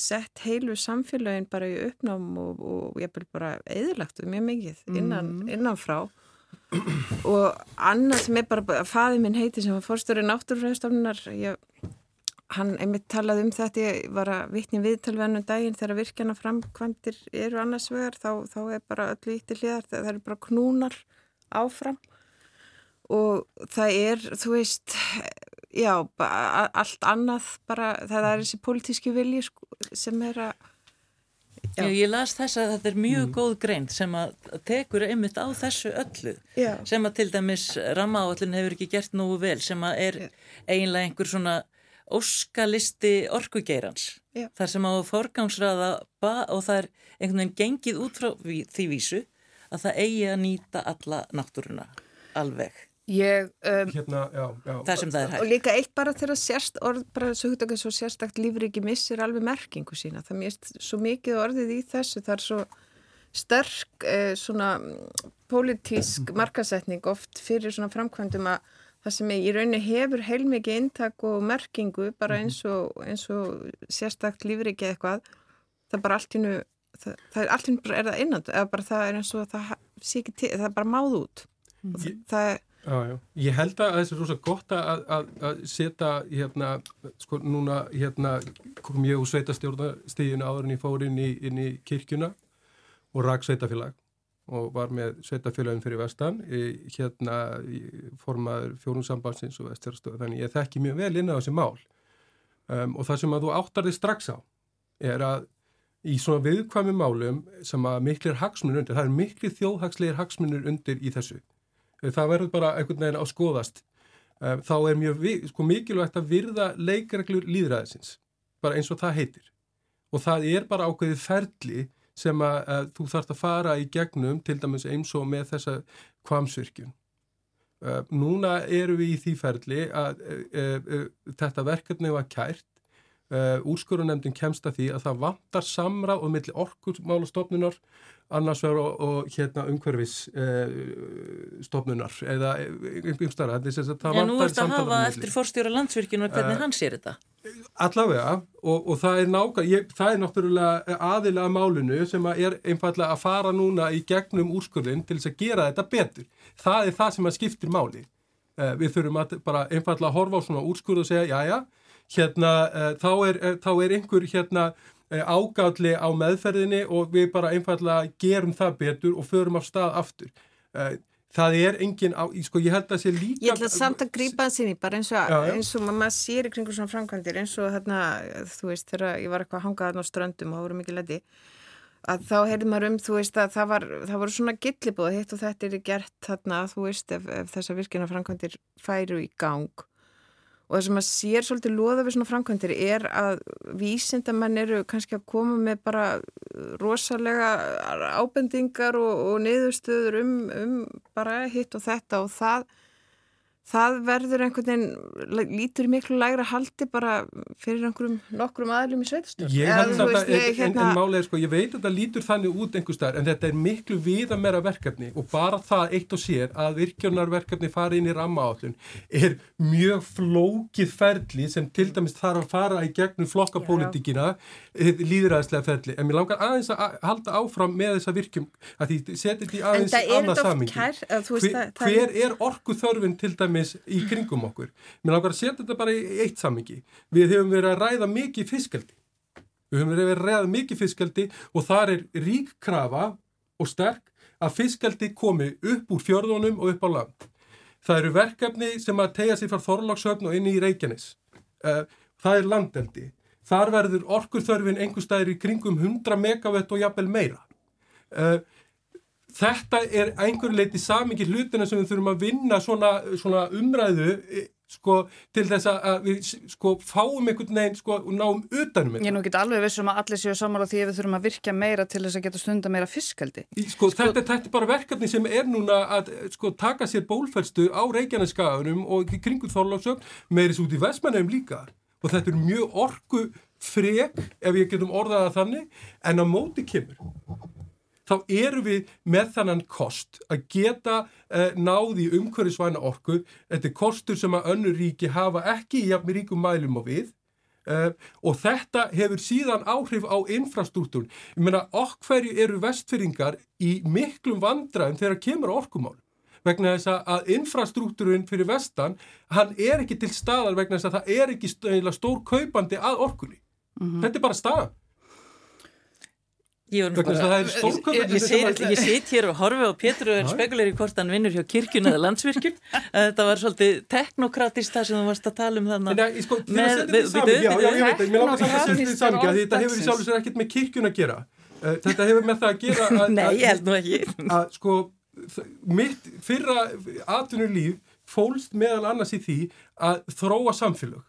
sett heilu samfélagin bara í uppnám og, og ég er bara eðlagt mjög mikið innan, mm. innanfrá og annað sem er bara faði minn heiti sem var fórstöru náttúrufræðstofnunar hann einmitt talaði um þetta ég var að vittni viðtalvennum daginn þegar virkjana framkvæmdir eru annars vegar þá, þá er bara öllu ítti hliðar það eru bara knúnar áfram. Og það er þú veist já, allt annað bara það er þessi pólitíski vilji sko, sem er að Já. Já, ég las þess að þetta er mjög mm. góð greint sem að tekur einmitt á þessu öllu Já. sem að til dæmis rammaáallin hefur ekki gert nógu vel sem að er eiginlega einhver svona óskalisti orkugeirans þar sem á forgangsraða og það er einhvern veginn gengið út frá því vísu að það eigi að nýta alla náttúruna alveg. Ég, um, hérna, já, já. Það sem það er hægt. Og líka eitt bara þegar sérst orð, bara svo hugtakað svo sérstakt lífriki missir alveg merkingu sína. Það mérst svo mikið orðið í þessu, það er svo sterk eh, svona pólitísk markasetning oft fyrir svona framkvæmdum að það sem í rauninni hefur heilmikið intak og merkingu bara eins og, eins og sérstakt lífriki eitthvað, það er bara allt innu, það, það er allt innu bara er það innand, eða bara það er eins og það sé ekki til, það er bara máð út. Og það, það er Já, já. Ég held að það er rosa gott að, að, að setja hérna, sko núna hérna kom ég úr sveitastjórnastíðinu áður en ég fór inn í, inn í kirkjuna og rak sveitafélag og var með sveitafélagin fyrir vestan. Hérna formaður fjórumsambansins og vestjárastöðu þannig ég þekki mjög vel inn á þessi mál. Um, og það sem að þú áttar þig strax á er að í svona viðkvæmi málum sem að miklir hagsmunir undir, það er miklir þjóðhagslegir hagsmunir undir í þessu það verður bara einhvern veginn á skoðast. Um, þá er mjög sko, mikilvægt að virða leikreglur líðræðisins bara eins og það heitir. Og það er bara ákveðið ferli sem að, að þú þarfst að fara í gegnum til dæmis eins og með þessa kvamsvirkjun uh, núna eru við í því ferli að uh, uh, þetta verkefni var kært úrskurunemdin kemst að því að það vantar samráð og milli orkurmálastofnunar annars verður og, og hérna umhverfis eh, stofnunar eða einhverjum starra. Já, nú ert að hafa eftir fórstjóra landsvirkjum og hvernig uh, hann sér þetta? Allavega og, og það er nákvæm, það er náttúrulega aðilega málunu sem að er einfallega að fara núna í gegnum úrskurðin til þess að gera þetta betur. Það er það sem að skiptir máli. Uh, við þurfum að bara einfallega horfa á svona úrskurð og segja, já já, hérna uh, þá, er, þá er einhver hérna Eh, ágalli á meðferðinni og við bara einfallega gerum það betur og förum á stað aftur. Eh, það er engin, á, sko ég held að sé líka... Ég ætla samt að grípa það sinni, bara eins og, já, eins og maður sér í kringu svona framkvæmdir, eins og þarna, þú veist, þegar ég var eitthvað að hanga þarna á ströndum og það voru mikið leti, að þá heyrði maður um, þú veist, að það, var, það voru svona gillibóð, hitt og þetta er gert þarna, þú veist, ef, ef þessa virkina framkvæmdir færu í gang Og það sem að sér svolítið loða við svona framkvæmdir er að vísindamenn eru kannski að koma með bara rosalega ábendingar og, og niðurstöður um, um bara hitt og þetta og það það verður einhvern veginn lítur miklu lægra haldi bara fyrir einhverjum nokkrum aðlum í sveitastöld ég held að það, en, hérna... en málega sko, ég veit að það lítur þannig út einhver starf en þetta er miklu viða meira verkefni og bara það eitt og sér að virkjunarverkefni fara inn í rammaállun er mjög flókið ferli sem til dæmis þarf að fara í gegnum flokkapólitíkina líðræðislega ferli, en mér langar aðeins að halda áfram með þessa virkjum að því setið því aðeins annað samingi hver, hver er orgu þörfin til dæmis dæmis í kringum okkur. Mér langar að setja þetta bara í eitt samingi. Við hefum verið að ræða mikið fiskaldi. Við hefum verið að ræða mikið fiskaldi og þar er rík krafa og sterk að fiskaldi komi upp úr fjörðunum og upp á land. Það eru verkefni sem að tegja sér frá Þorlagshöfn og inn í Reykjanes. Eh, það er landeldi. Þar verður orkurþörfin einhver staðir í kringum 100 megavett og jafnvel meira. Uh, þetta er einhver leiti samingi hlutina sem við þurfum að vinna svona, svona umræðu e, sko, til þess að við sko, fáum einhvern veginn sko, og náum utanum þetta. Ég nú get alveg vissum að allir séu samála því að við þurfum að virka meira til þess að geta stunda meira fiskaldi. Sko, sko, þetta, þetta er bara verkefni sem er núna að sko, taka sér bólferstu á Reykjaneskaðunum og kringu Þorlásögn meirins út í Vestmannheim líka og þetta er mjög orgu frek ef ég getum orðaða þannig en á móti kemur þá eru við með þannan kost að geta uh, náði umhverfisvæna orku. Þetta er kostur sem að önnur ríki hafa ekki í jafnir ríkum mælum á við uh, og þetta hefur síðan áhrif á infrastruktúrun. Ég meina, okkverju eru vestfyrringar í miklum vandraðum þegar kemur orkumálum vegna þess að infrastruktúrun fyrir vestan, hann er ekki til staðar vegna þess að það er ekki stór kaupandi að orkunni. Mm -hmm. Þetta er bara staðan. Ég, ég sitt hér og horfi á Pétur og er spekulegur í hvort hann vinnur hjá kirkjun eða landsvirkjun. Þetta var svolítið teknokratist það sem þú varst að tala um þannig sko, þetta hefur í sjálf og sér ekkert með kirkjun að gera. Uh, þetta hefur með það að gera að, Nei, ég held nú ekki. að sko mitt fyrra atvinnulíf fólst meðal annars í því að þróa samfélag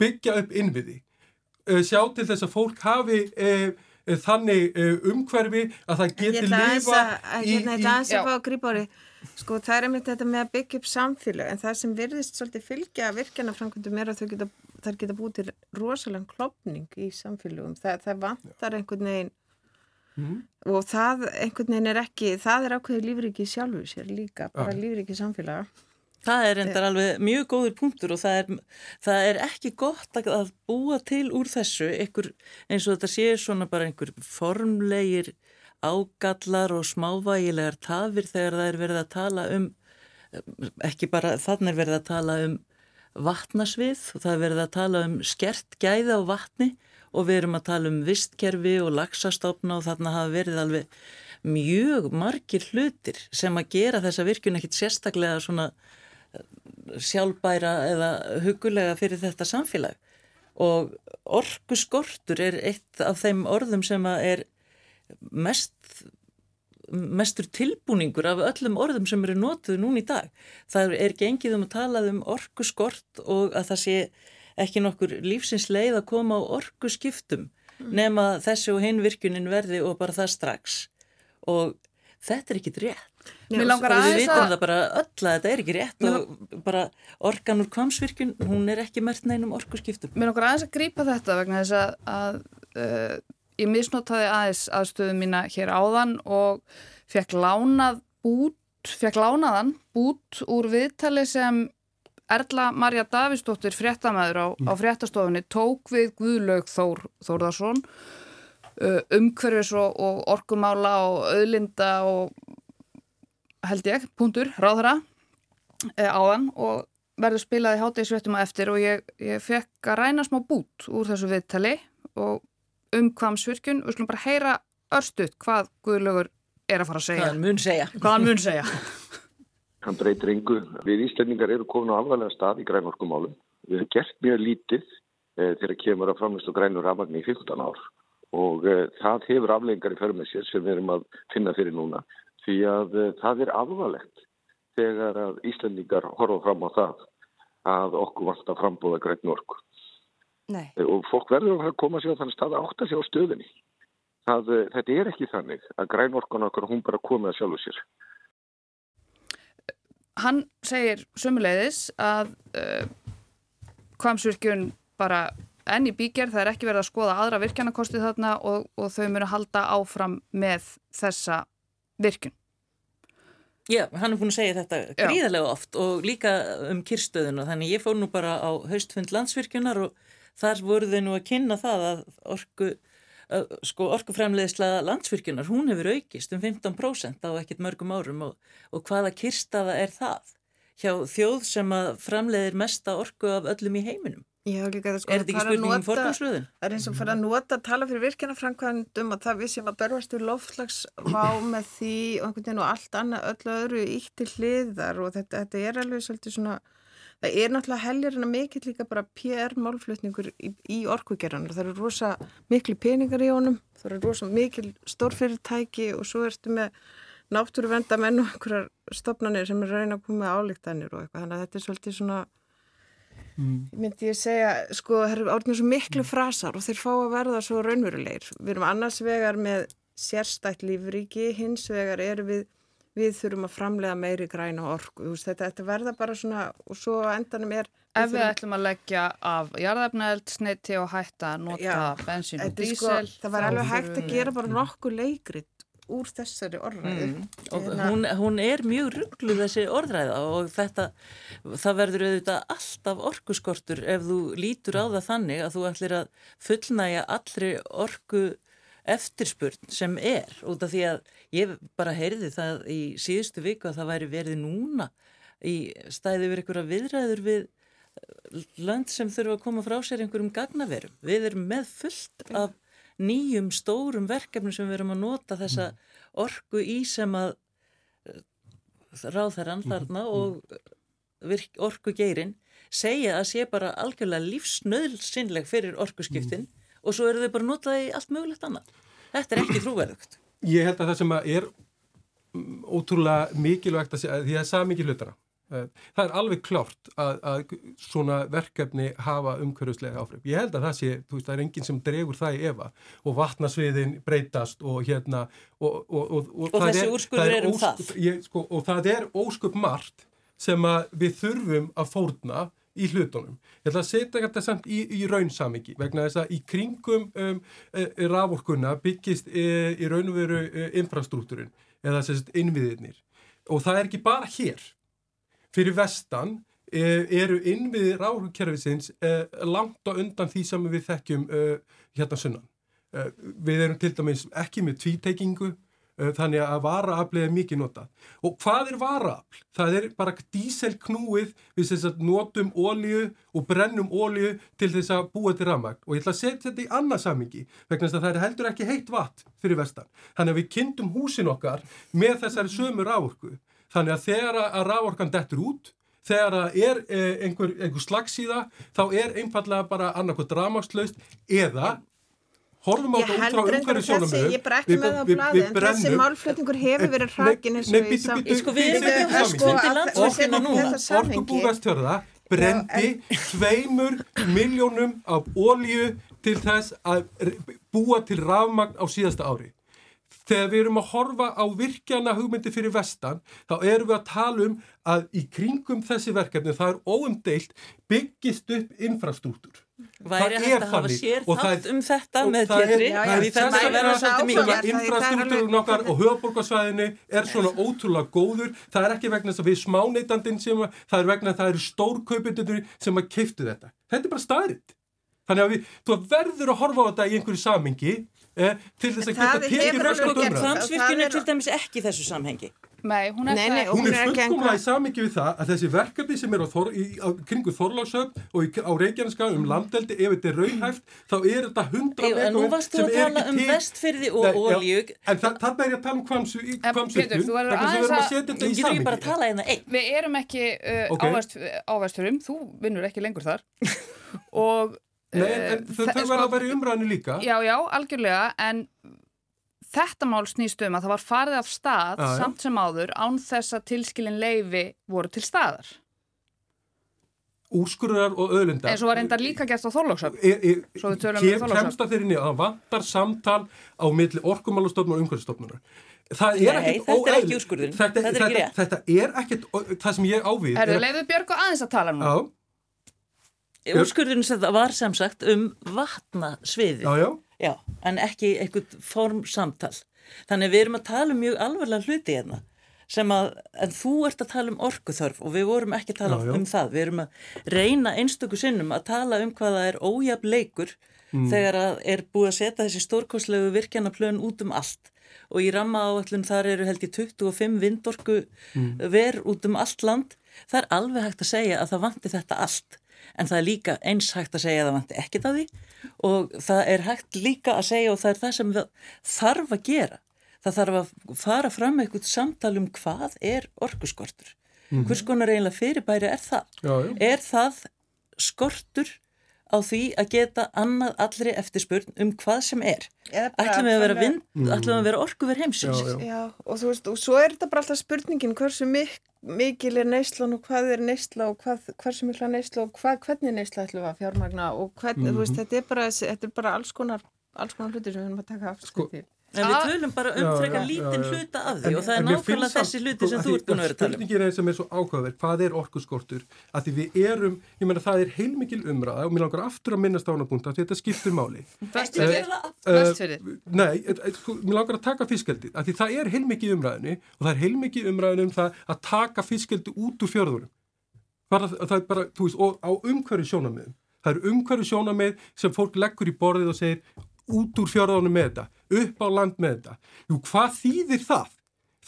byggja upp innviði. Uh, sjá til þess að fólk hafi eða Eh, þannig eh, umhverfi að það geti lifa í... Ég ætla aðeins að fá að grípa ári Sko það er einmitt þetta með að byggja upp samfélag en það sem virðist svolítið fylgja virkjana framkvæmdum er að þau geta, geta búið til rosalega klopning í samfélagum. Það, það vantar einhvern veginn mm. og það einhvern veginn er ekki, það er ákveðið lífriki sjálfu sér líka, bara ja. lífriki samfélaga. Það er endar alveg mjög góður punktur og það er, það er ekki gott að búa til úr þessu einhver, eins og þetta sé svona bara einhver formlegir ágallar og smávægilegar tafir þegar það er verið að tala um, ekki bara þannig er verið að tala um vatnasvið og það er verið að tala um skert gæða á vatni og við erum að tala um vistkerfi og lagsastofna og þarna hafa verið alveg mjög margir hlutir sem að gera þessa virkun ekkit sérstaklega svona eh, sjálfbæra eða hugulega fyrir þetta samfélag og orgu skortur er eitt af þeim orðum sem er mest mestur tilbúningur af öllum orðum sem eru nótuð núna í dag. Það er gengið um að tala um orgu skort og að það sé ekki nokkur lífsins leið að koma á orgu skiptum mm. nema þessi og hinvirkunin verði og bara það strax og þetta er ekki rétt. Já, og við vitum það bara öll að þetta er ekki rétt og bara organ úr kvamsvirkun, hún er ekki mert neinum orgu skiptum. Mér langar aðeins að grípa þetta vegna þess að, að uh, ég misnotaði aðeins aðstöðu mína hér áðan og fekk lánað bút, fekk lánaðan bút úr viðtali sem Erla Marja Davistóttir fréttamaður á, á fréttastofunni tók við Guðlaug Þór, Þórðarsson uh, umhverfis og, og orkumála og auðlinda og held ég, punktur, ráðra e, áðan og verður spilaði hátægisvettum að eftir og ég, ég fekk að ræna smá bút úr þessu viðtali og um kvamsvirkjun við skulum bara heyra örstuðt hvað Guðlaugur er að fara að segja. Hvað hann mun segja, hann mun segja. hann breytir yngu við Íslandingar eru komin á alvarlega stað í grænorkumálum við hefum gert mjög lítið e, þegar kemur að framlýst og grænur rafmagni í 14 ár. Og e, það hefur afleggingar í förmið sér sem við erum að finna fyrir núna því að e, það er alvarlegt þegar að Íslandingar horfa fram á það að okkur vant að frambóða grænorku Nei. og fólk verður að koma sér á þannig stað að átta sér á stöðinni það, eh, þetta er ekki þannig að grænorkan okkar hún bara komið að sjálfu sér. Hann segir sömuleiðis að uh, kvamsvirkjun bara enni bíkjær, það er ekki verið að skoða aðra virkjanakosti þarna og, og þau munu halda áfram með þessa virkjun Já, hann er búin að segja þetta gríðarlega oft og líka um kyrstöðuna þannig ég fór nú bara á haustfund landsvirkjunar og þar voru þau nú að kynna það að orku, sko, orkufremleðisla landsvirkjunar, hún hefur aukist um 15% á ekkert mörgum árum og, og hvaða kirstaða er það hjá þjóð sem að framleiðir mesta orku af öllum í heiminum? Já, líka, sko, er þetta ekki spurning um forgansröðin? Það er eins og fyrir að nota að tala fyrir virkjana og það vissum að berðast við loftslagsvá með því og einhvern veginn og allt annað öllu öðru ítt til hliðar og þetta, þetta er alveg svolítið svona það er náttúrulega helgar en að mikill líka bara PR-málflutningur í, í orkugerðan það eru rosa miklu peningar í honum það eru rosa mikil stórfyrirtæki og svo ertu með náttúruvendamenn og einhverjar stopnarnir sem er reyna að koma álíktanir og eitthvað. Þannig að þetta er svolítið svona mm. myndi ég segja sko það eru árnir svo miklu frasar og þeir fá að verða svo raunverulegir við erum annars vegar með sérstætt lífríki hins vegar er við við þurfum að framlega meiri græna orku þetta, þetta verða bara svona og svo endanum er Ef við, við ætlum að leggja af jarðafnæld snetti og hætta að nota já, bensín og dísel sko, það var alveg hægt að gera bara nokkuð leikrit úr þessari orðræðu mm. og hérna- hún, hún er mjög ruggluð þessi orðræða og þetta það verður auðvitað alltaf orkuskortur ef þú lítur á það þannig að þú ætlir að fullnæja allri orku eftirspurn sem er út af því að ég bara heyrði það í síðustu viku að það væri verið núna í stæði yfir einhverja viðræður við land sem þurfa að koma frá sér einhverjum gagnaverum. Við erum með fullt af nýjum stórum verkefnum sem við erum að nota þessa orgu í sem að eh, ráðherran þarna og orgu geirin segja að sé bara algjörlega lífsnöðlsinnleg fyrir orguskiptin mm og svo eru þau bara notaði allt mögulegt annað. Þetta er ekki trúverðugt. Ég held að það sem er ótrúlega mikilvægt að segja, því það er sað mikið hlutana. Eh, það er alveg klárt að, að svona verkefni hafa umhverfislega áhrif. Ég held að það sé, þú veist, það er enginn sem dregur það í efa og vatnasviðin breytast og hérna og, og, og, og þessi úrskurður er um það. Ég, sko, og það er óskup margt sem við þurfum að fórna í hlutunum. Ég ætla að setja þetta samt í, í raunsamingi vegna þess að í kringum um, e, raforkunna byggist e, í raun og veru e, infrastruktúrin eða sérst innviðirnir og það er ekki bara hér. Fyrir vestan e, eru innviði raforkukerfisins e, langt á undan því sem við þekkjum e, hérna sunnan. Við erum til dæmis ekki með tvítekingu Eh, þannig að varaafli er mikið notað. Og hvað er varaafl? Það er bara díselknúið við þess að notum ólíu og brennum ólíu til þess að búa til rammagn. Og ég ætla að setja þetta í annað samingi vegna þess að það er heldur ekki heitt vatn fyrir vestan. Þannig að við kynntum húsin okkar með þessari sömu rávorku. Þannig að þegar að rávorkan dettur út þegar það er eh, einhver, einhver slagsíða þá er einfallega bara annarkoð dramagslaust eða horfum á þetta út frá umhverju sjónamöðu ég er bara ekki með það á bladi en þessi málflutningur hefur verið hrakin eins og í sko við erum skoða landsverkina núna. Orkubúvastjörða brendi tveimur miljónum af ólíu til þess að búa til rafmagn á síðasta ári þegar við erum að horfa á virkjana hugmyndi fyrir vestan, þá erum við að tala um að í kringum þessi verkefni það er óumdeilt byggist upp infrastruktúr Væri hægt að hafa sér þátt um þetta með tétri? Það er þess að vera svolítið mikið. Infrastruktúrun okkar og höfuborgarsvæðinu er svona ótrúlega góður. Það er ekki vegna þess að við smáneytandin sem að, það er vegna að það eru stórkaupindur sem að keiftu þetta. Þetta er bara staðrind. Þannig að við, þú verður að horfa á þetta í einhverju samingi til þess að geta tekið röskast umræð. Framsvirkjun er til dæmis ekki þessu samhengi. Nei, hún er, nei, nei, hún hún er fullkomlega í samingi við það að þessi verkefni sem er á, þor, í, á kringu Þorláksöfn og í, á Reykjaneska um landeldi ef þetta er raunhæft þá er þetta hundra megavett en nú varst þú að tala um vestfyrði og ólíug en þarna er ég að tala um kvamsutun þannig að við verðum að setja þetta í samingi hérna við erum ekki uh, á vestfyrðum þú vinnur ekki lengur þar. Og Nei, en þau verða sko- að vera í umræðinu líka Já, já, algjörlega en þetta mál snýst um að það var farið af stað ah, samt sem áður án þess að tilskilin leifi voru til staðar. Úrskurðar og öðlundar. En svo var reyndar líka gert á Þorlóksöfn. Svo við tölum um Þorlóksöfn. Kemst að þeirri niður að það vantar samtal á milli orkumálustofnun og er Nei, þetta er ekki úrskurðin. Þetta, þetta, þetta, þetta er ekkert það sem ég ávið. Herðu, leiðu Björg og aðeins að tala um það. Já. Úrskurðin var sem sagt um vatnasviði. Já, já. Já, en ekki einhvern form samtal. Þannig við erum að tala um mjög alvarlega hluti hérna sem að, en þú ert að tala um orkuþörf og við vorum ekki að tala já, já. um það. Við erum að reyna einstöku sinnum að tala um hvaða er ójab leikur mm. þegar að er búið að setja þessi stórkoslegu virkjanaplön út um allt og í ramma áallun þar eru held í 25 vindorku mm. ver út um allt land. Það er alveg hægt að segja að það vanti þetta allt en það er líka eins hægt að segja að það vanti ekkit af því og það er hægt líka að segja og það er það sem þarf að gera. Það þarf að fara fram eitthvað samtal um hvað er orkuskortur. Mm -hmm. Hvers konar eiginlega fyrirbæri er það? Já, já. Er það skortur á því að geta annað allri eftirspurn um hvað sem er ætlum við að vera vind, mm. að vera orkuver heimsins já, já. og þú veist, og svo er þetta bara alltaf spurningin hversu mik mikil er neyslan og hvað er neysla og hvað, hversu mikla neysla og hvað, hvernig neysla ætlum við að fjármagna og hvernig, mm -hmm. þú veist, mhm. þetta er bara, þetta er bara alls konar, alls konar hlutir sem við erum að taka aftur sko, til En við tölum bara um frekar lítinn hluta af því en, og það er nákvæmlega þessi hluti sem þú ert búin að vera að tala um. Spurningin er sem er svo ákvæðverð, hvað er orkuskortur? Að því við erum, ég menna það er heilmikil umræða og mér langar aftur að minnast á hana punkt að þetta skiptur máli. Vestfyrir? Vestfyrir? Nei, mér langar að taka fiskeldi, að því það er heilmikil umræðinu og það er heilmikil umræðinu um það að taka fiskeldi út úr fjörðurum. Það er bara, þú veist, og á umhverju er sjónamið sem fólk leggur í borðið og segir út úr fjörðunum með þetta, upp á land með þetta. Jú, hvað þýðir það?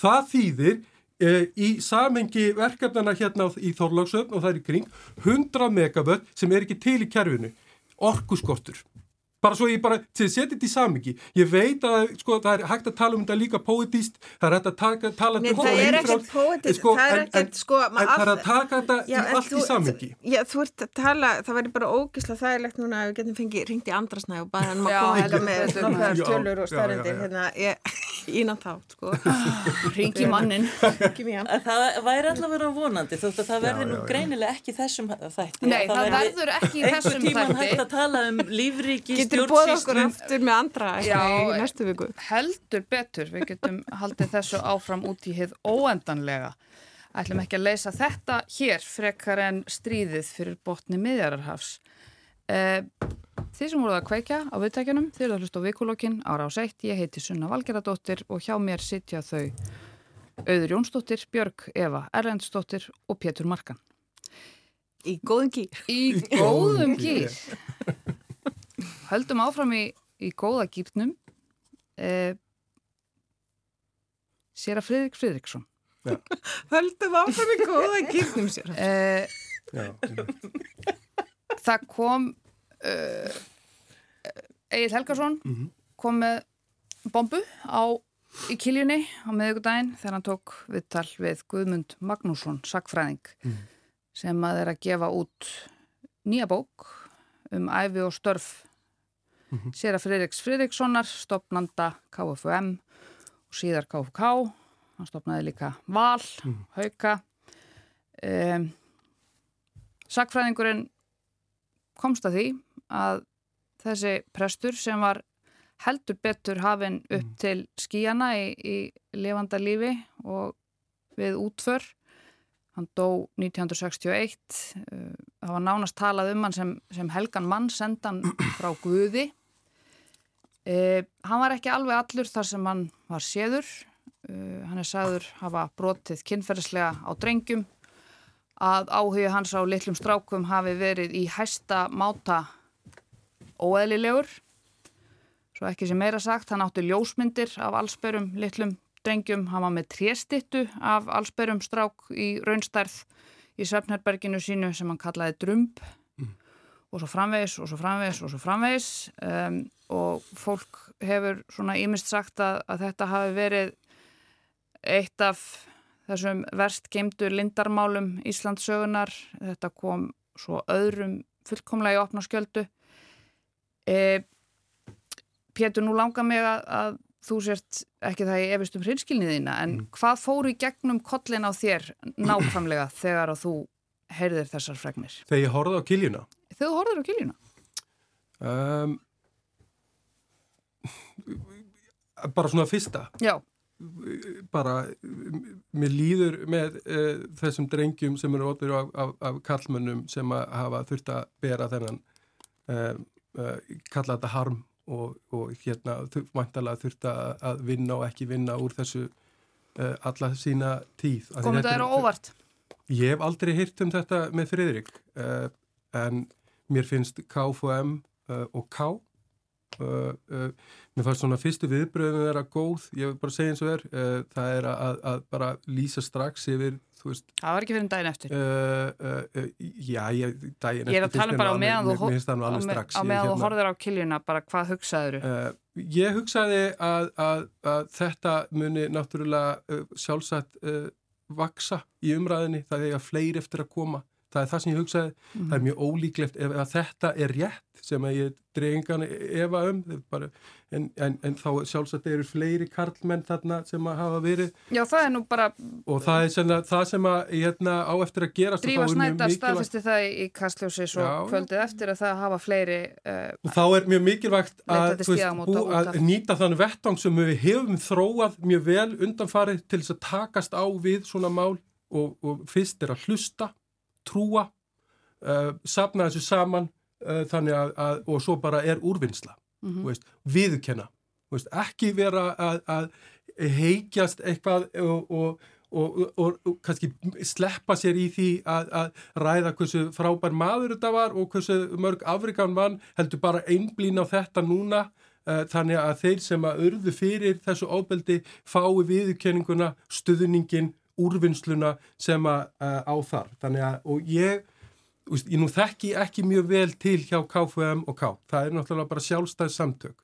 Það þýðir e, í samengi verkefnana hérna í Þorlagsöfn og það er í kring 100 megavött sem er ekki til í kerfinu. Orkuskortur bara svo ég bara setja þetta í samingi ég veit að sko, það er hægt að tala um þetta líka póetist, það er hægt að taka, tala Nei, um það er ekkert póetist sko, það er ekkert sko en það er að taka þetta já, í allt þú, í samingi já, þú ert að tala, það væri bara ógisla þægilegt núna að við getum fengið ringt í andrasnæg og bara hann maður koma með tölur og starrendir hérna, ég ínan þátt sko. Ringi mannin. Það væri allavega vonandi þótt að það verði nú greinilega ekki þessum þætti. Nei, það, það verður ekki í þessum þætti. Einhver tíman hægt að tala um lífríki, stjórnsýslu. Getur bóða okkur aftur með andra í næstu viku? Heldur betur, við getum haldið þessu áfram út í hið óendanlega. Ætlum ekki að leysa þetta hér frekar en stríðið fyrir botni miðjararhafs. Eh, Þið sem voruð að kveikja á viðtækjunum, þið eru að hlusta á vikulokkin ára á seitt, ég heiti Sunna Valgeradóttir og hjá mér sitja þau Auður Jónsdóttir, Björg Eva Erlendsdóttir og Pétur Markan. Í góðum gýr. Í góðum gýr. Höldum áfram í, í góða gýrnum. Eh, Sér að Fridrik Fridriksson. Ja. Höldum áfram í góða gýrnum sér að Fridriksson. Það kom uh, Egil Helgarsson mm -hmm. kom með bombu á, í kiljunni á meðugudaginn þegar hann tók viðtal við Guðmund Magnússon, sakfræðing mm. sem að er að gefa út nýja bók um æfi og störf mm -hmm. sér að Fridriks Fridrikssonar stopnanda KFUM og síðar KFK hann stopnaði líka Val, mm. Hauka um, sakfræðingurinn komst að því að þessi prestur sem var heldur betur hafinn upp mm. til skíjana í, í lifanda lífi og við útför hann dó 1961 uh, það var nánast talað um hann sem, sem helgan mann sendan frá Guði uh, hann var ekki alveg allur þar sem hann var séður uh, hann er sagður hafa brotið kynferðislega á drengjum að áhuga hans á litlum strákum hafi verið í hæsta máta óeðlilegur. Svo ekki sem meira sagt, hann átti ljósmyndir af allsperum litlum drengjum. Hann var með tréstittu af allsperum strák í raunstærð í Svefnherberginu sínu sem hann kallaði Drömb mm. og svo framvegis og svo framvegis og svo framvegis um, og fólk hefur svona ímist sagt að, að þetta hafi verið eitt af þessum verst geimdu lindarmálum Íslandsögunar. Þetta kom svo öðrum fullkomlega í opna skjöldu E, Pétur, nú langar mig að, að þú sért ekki það í efistum hrinskilniðina en mm. hvað fóru í gegnum kollin á þér nákvæmlega þegar þú heyrðir þessar fregnir? Þegar ég horfði á kiljuna? Þegar þú horfður á kiljuna? Um, bara svona fyrsta. Já. Bara, mér líður með uh, þessum drengjum sem eru ótur af, af, af kallmönnum sem að hafa þurft að bera þennan um, uh, kalla þetta harm og, og hérna vantalega þurft að vinna og ekki vinna úr þessu uh, alla sína tíð. Komur þetta er óvart? Ég hef aldrei hýrt um þetta með Fridrik uh, en mér finnst KFM og K mér fannst svona fyrstu viðbröðum vera góð, ég vil bara segja eins og er það er að, að bara lýsa strax yfir Það var ekki fyrir daginn eftir. uh, uh, Já, ég, daginn eftir Ég er að tala bara á meðan þú hérna, horfður á kiljuna, bara hvað hugsaður uh, Ég hugsaði að, að, að þetta muni náttúrulega sjálfsagt vaksa í umræðinni, það er að fleiri eftir að koma það er það sem ég hugsaði, mm -hmm. það er mjög ólíklegt ef þetta er rétt sem að ég dreyingan efa um bara, en, en, en þá sjálfsagt eru fleiri karlmenn þarna sem að hafa verið. Já það er nú bara og það er að, það sem að hérna, á eftir að gerast Drífa Snædar staðfesti það í Kastljósi svo já, kvöldið eftir að það hafa fleiri uh, og þá er mjög mikilvægt að, veist, bú, að nýta þann vettang sem við hefum þróað mjög vel undanfarið til þess að takast á við svona mál og, og fyrst er að hlusta trúa uh, sapna þessu saman uh, þannig að, að, og svo bara er úrvinnsla mm -hmm. veist, viðkenna veist, ekki vera að, að heikjast eitthvað og, og, og, og kannski sleppa sér í því að ræða hversu frábær maður þetta var og hversu mörg afrikan vann heldur bara einblín á þetta núna uh, þannig að þeir sem að örðu fyrir þessu óbeldi fái viðkenninguna, stuðningin úrvinnsluna sem að á þar. Þannig að, og ég, ég nú þekki ekki mjög vel til hjá KFM og K. Það er náttúrulega bara sjálfstæðs samtök.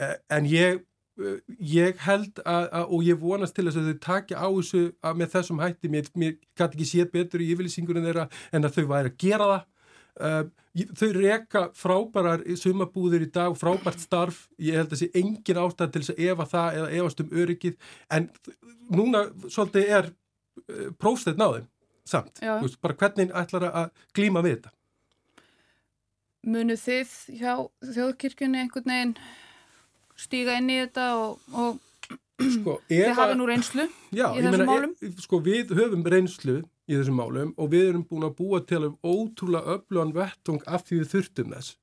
E, en ég, e, ég held að, að, og ég vonast til þess að þau takja á þessu með þessum hætti. Mér, mér gæti ekki séð betur í yfirlýsingunum þeirra en að þau væri að gera það. uh, þau reka frábærar sumabúðir í dag, frábært starf ég held að sé engin ástæð til þess að efa það eða efast um öryggið en núna svolítið er uh, prófstætt náðum samt, veist, bara hvernig ætlar að glíma við þetta Munu þið hjá þjóðkirkjunni einhvern veginn stíga inn í þetta og, og sko, þið hafa nú reynslu já, í þessum meina, málum? E, sko við höfum reynslu í þessum málum og við erum búin að búa til um ótrúlega öflugan vettung af því við þurftum þess.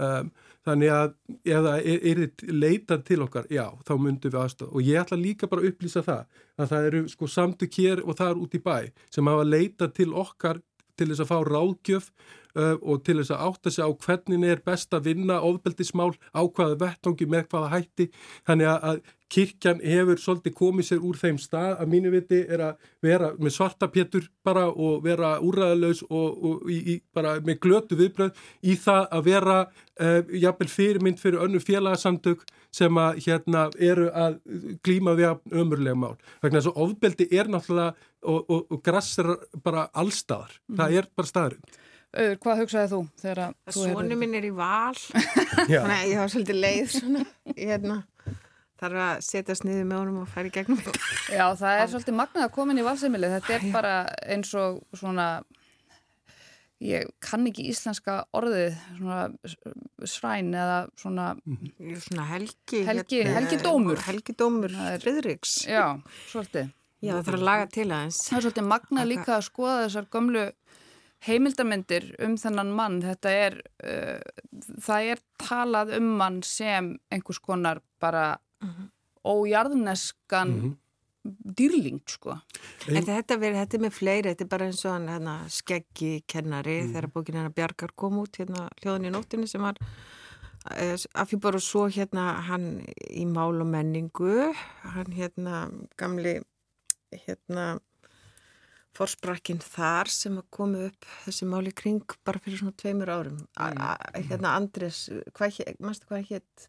Um, þannig að ef það er, er leitað til okkar, já, þá myndum við aðstofa og ég ætla líka bara að upplýsa það að það eru sko samtök hér og það er út í bæ sem hafa leitað til okkar til þess að fá ráðgjöf uh, og til þess að átta sig á hvernig er best að vinna ofbeldismál á hvaða vettongi með hvaða hætti. Þannig að kirkjan hefur svolítið komið sér úr þeim stað að mínu viti er að vera með svarta pétur bara og vera úræðalös og, og í, í, bara með glötu viðbröð í það að vera uh, jafnvel fyrirmynd fyrir önnu félagsamtök sem að hérna eru að glíma við ömurlega mál. Þannig að þessu ofbeldi er náttúrulega og, og, og grass er bara allstaðar. Mm. Það er bara staðarind. Öður, hvað hugsaði þú þegar að. Sónu minn er í val, þannig að ég hafa svolítið leið svona, hérna, þarf að setjast niður með honum og færi gegnum þetta. Já, það er svolítið magnað að koma inn í valsemilið, þetta er bara eins og svona, ég kann ekki íslenska orðið, svona sræn eða svona... Svona helgi... Helgi, hérna, helgi dómur. Helgi dómur, Fridriks. Já, svolítið. Já, það þarf að laga til aðeins. Það er svolítið magnað líka að skoða þessar gömlu heimildamindir um þennan mann, þetta er, uh, það er talað um mann sem einhvers konar bara mhm. -huh. ójarðneskan mhm. -huh. dýrling, sko. En þetta, veri, þetta er með fleiri, þetta er bara eins og hann hérna, skeggi kennari -huh. þegar bókin hérna Bjarkar kom út, hérna hljóðin í nóttinu sem var eh, að fyrir bara svo hérna hann í mál og menningu, hann hérna gamli hérna forsprakkin þar sem að komi upp þessi máli kring bara fyrir svona tveimur árum mm. hérna Andres, hvað, mannstu hvað hétt?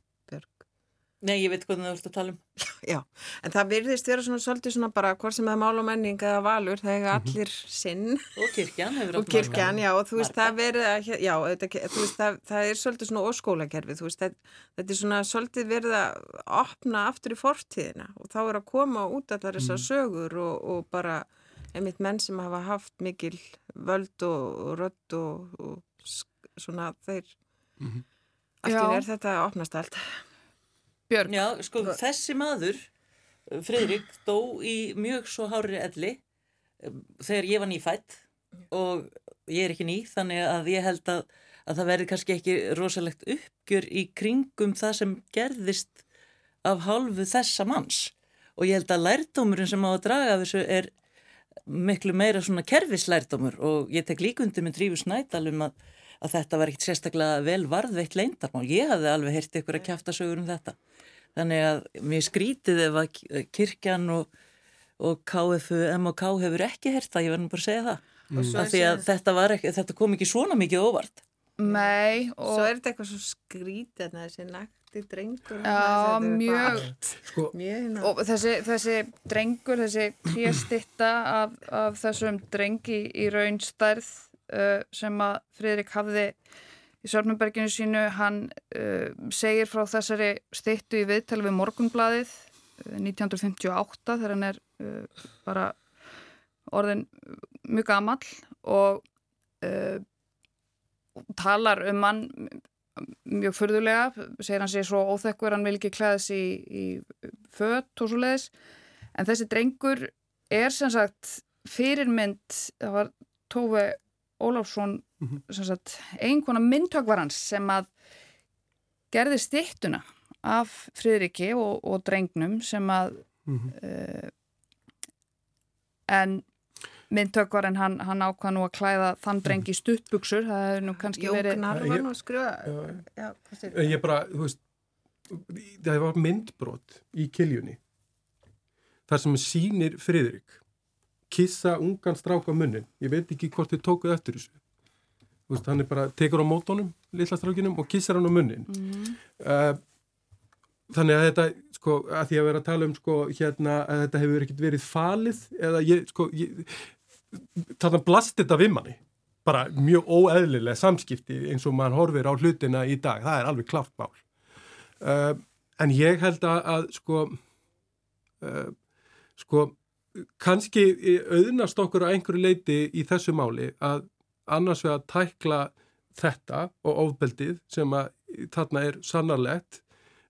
Nei, ég veit hvernig það vart að tala um Já, en það virðist vera svona svolítið svona bara hvort sem það er mál og menning eða valur, það hefur mhm. allir sinn og kirkjan hefur og kirkjan, já, og þú veist, það verið að já, þú veist, það, það er svolítið svona óskólakerfi, þú veist, það, þetta er svona svolítið verið að opna aftur í fortíðina og þá er að koma út allar þessar mm. sögur og, og bara einmitt menn sem hafa haft mikil völd og, og rödd og, og svona þeir mm -hmm. allt í er þetta opnast allt Björn. Já, sko þessi maður Fridrik dó í mjög svo hári elli þegar ég var nýfætt og ég er ekki ný þannig að ég held að, að það verði kannski ekki rosalegt uppgjör í kringum það sem gerðist af hálfu þessa manns. Og ég held að lærdómurinn sem á að draga af þessu er miklu meira svona kerfislærdómur og ég tek líkundi með Drífus Snædal um að, að þetta var ekkert sérstaklega vel varðveitt leindarmál. Ég hafði alveg heyrti ykkur að kæfta sögur um þetta. Þannig að mér skrítið ef að kirkjan og, og KFU, MK hefur ekki heyrt það, ég verður bara að segja það. Mm. Af því að þetta, ekki, þetta kom ekki svona mikið óvart. Nei. Og svo er þetta eitthvað svo skrítið en þessi nakt flotti drengur Já, mjög sko, og þessi, þessi drengur þessi klíastitta af, af þessum drengi í raunstærð uh, sem að Fridrik hafði í Sörnumberginu sínu. Hann uh, segir frá þessari stittu í viðtal við Morgunbladið uh, 1958 þegar hann er uh, bara orðin mjög gammal og uh, talar um hann mjög förðulega, segir hann sér svo óþekkur, hann vil ekki klæðis í, í fött og svo leiðis en þessi drengur er sem sagt fyrirmynd, það var Tófi Óláfsson mm -hmm. einkona myndtökvarans sem að gerði stittuna af Fridriki og, og drengnum sem að mm -hmm. uh, en myndtökvarinn hann, hann ákvað nú að klæða þann drengi stuttbuksur, það hefur nú kannski Jók verið... Jók Narvan og skruða... Já, ég bara, þú veist, það var myndbrot í kiljunni. Þar sem sínir Fridrik kissa ungan stráka munnin. Ég veit ekki hvort þið tókuð eftir þessu. Veist, hann er bara, tekur á mótónum, litla strákinum og kissar hann á munnin. Mm. Uh, þannig að þetta, sko, að því að vera að tala um, sko, hérna, að þetta hefur ekkert verið falið, eða ég, sko, þarna blasti þetta við manni bara mjög óeðlilega samskipti eins og mann horfir á hlutina í dag, það er alveg klart mál uh, en ég held að, að sko uh, sko kannski auðnast okkur á einhverju leiti í þessu máli að annars við að tækla þetta og ofbeldið sem að þarna er sannarlegt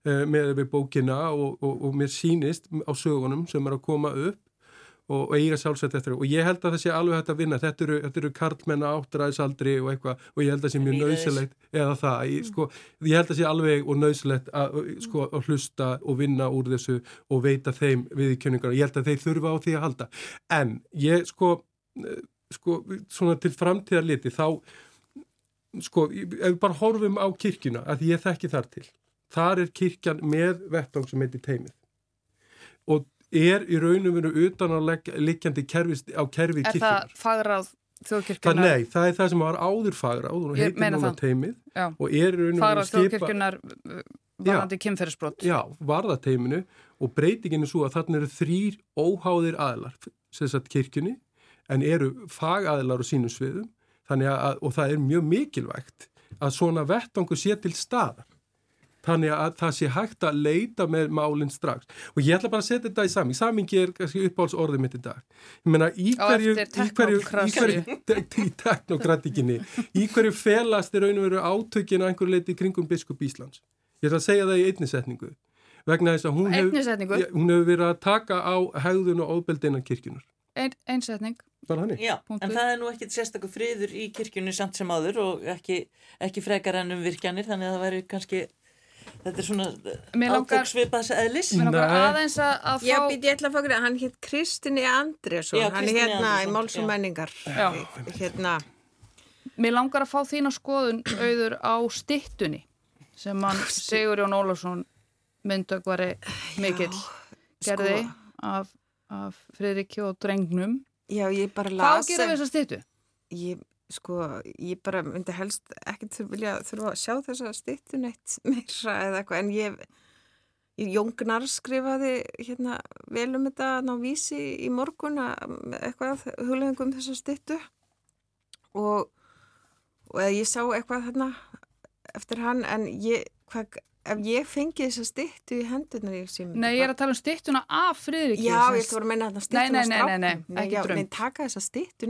uh, með við bókina og, og, og mér sínist á sögunum sem er að koma upp og, og eiga sjálfsett eftir og ég held að það sé alveg hægt að vinna. Þetta eru, þetta eru karlmenna áttræðisaldri og eitthvað og ég held að það sé mjög nöðsilegt eða það, ég, sko, ég held að það sé alveg og nöðsilegt að, sko, að hlusta og vinna úr þessu og veita þeim viðkjöningar og ég held að þeir þurfa á því að halda. En ég sko, sko svona til framtíðar liti þá sko, ef við bara horfum á kirkjuna að ég þekki þar til þar er kirkjan með vettang sem heitir teimið og er í raunum veru utan að liggjandi á kerfi kirkjunar. Er það fagráð þjóðkirkjunar? Nei, það er það sem var áður fagráð og heitir núna teimið já. og er í raunum veru skipa... Fagráð þjóðkirkjunar varðandi kynferðisbrott. Já, varða teiminu og breytingin er svo að þarna eru þrýr óháðir aðlar, sem sagt kirkjunni, en eru fagaðlar á sínum sviðum að, og það er mjög mikilvægt að svona vettangu sé til staðar þannig að það sé hægt að leita með málinn strax. Og ég ætla bara að setja þetta í saming samingi er kannski uppáhaldsorðið mitt í dag. Ég meina í hverju í teknokratikinni í hverju felast er raun og veru átökin að einhverju leiti kringum biskup Íslands? Ég ætla að segja það í einnisetningu vegna þess að hún hefur hef verið að taka á hegðun og óbeldeinan kirkjunar Ein, einsetning Já, en það er nú ekkit sérstaklega friður í kirkjunni samt sem áður og ekki, ekki frekar ennum virkjanir þannig að það væri kannski Þetta er svona átöksvipaðs eðlis. Mér langar aðeins að fá... Já, ég ætla að fá að hann hitt Kristinni Andriðsson, hann er hérna Andresson. í Málsum menningar. Hérna. Mér langar að fá þína skoðun auður á stittunni sem hann Sigur Jón Ólafsson myndökvari mikill gerði sko. af, af Fridriki og Drengnum. Já, ég bara lasi... Hvað gerir við þessa stittu? Ég sko, ég bara myndi helst ekkert vilja þurfa að sjá þess að stýttun eitt meira eða eitthvað en ég, ég Jóngnar skrifaði hérna vel um þetta ná vísi í morgun eitthvað hugleðingum þess að stýttu og, og ég sá eitthvað hérna eftir hann en ég, hvað ef ég fengi þess að stittu í hendunar í símum Nei, ég er að tala um stittuna af friðriki Já, ég ætti að vera að menna þetta stittuna á stráknum Nei, nei, nei, ekki drömm Nei, taka þess að stittu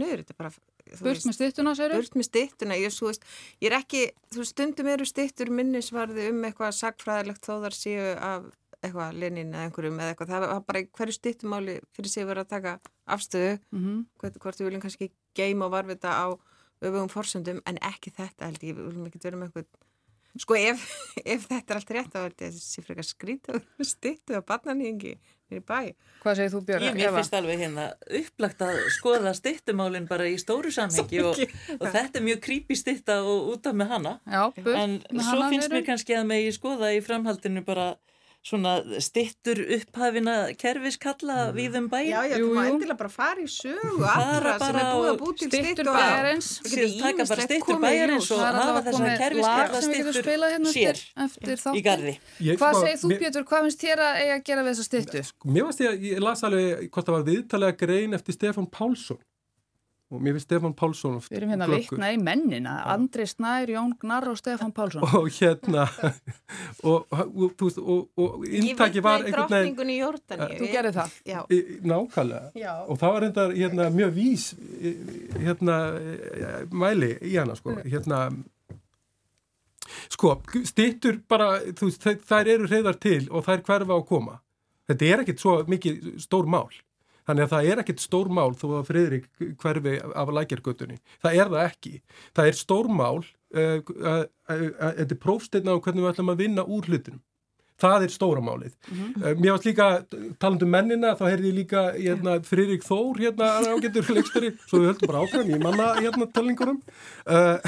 Burt með stittuna, segir þú? Burt með stittuna, ég, veist, ég er ekki þú stundum eru stittur minnisvarði um eitthvað sagfræðilegt þó þar séu af eitthvað lenin eða einhverjum eða eitthvað, það var bara hverju stittumáli fyrir sig verið að taka afstöðu mm -hmm. hvort, hvort við viljum kannski geima og varfita á öfugum forsöndum en ekki þetta held ég, við viljum ekki vera með eitthvað Sko ef, ef þetta er allt rétt þá er þetta sér frekar skrítið og stittuð á barnanýðingi í bæ. Hvað segir þú Björn? Ég mér finnst alveg hérna upplagt að skoða stittumálinn bara í stóru samhengi og, og þetta er mjög creepy stitta og út af með hana. Já, en svo finnst mér kannski að mig skoða í framhaldinu bara svona stittur upphafina kerfiskalla mm. við um bæin. Já, já, þú má endilega bara fara í sögu allra sem er búið að búið til stittur bæjarins. Taka bara stittur bæjarins og hafa þess að kerfiskalla stittur hérna sér í gardi. Hvað segir þú Pétur, hvað finnst þér að eiga að gera við þessa stittu? Mér finnst ég að ég las alveg hvort það var viðtalega grein eftir Stefan Pálsson og mér finnst Stefan Pálsson Við erum hérna vikna í mennina. Andri Snær, Jón Gnar og Stefan Pálsson. Og hérna og, og, og, og inntaki var Ég vikna í drókningunni í Jórdaníu Þú gerir það. Nákvæmlega. Já. og það var enda hérna, mjög vís hérna mæli í hana sko. Hérna sko, stittur bara veist, þær eru reyðar til og þær hverfa á koma. Þetta er ekkit svo mikið stór mál Þannig að það er ekkit stórmál þó að Fridrik hverfi af lækjargötunni. Það er það ekki. Það er stórmál, uh, þetta er prófsteina á hvernig við ætlum að vinna úr hlutunum. Það er stóra málið. Mm -hmm. Mér varst líka, talandu um mennina, þá heyrði ég líka hérna, Fririk Þór, hérna, ágættur leikstöri, svo við höldum bara áfram í manna hérna, talingurum. Uh,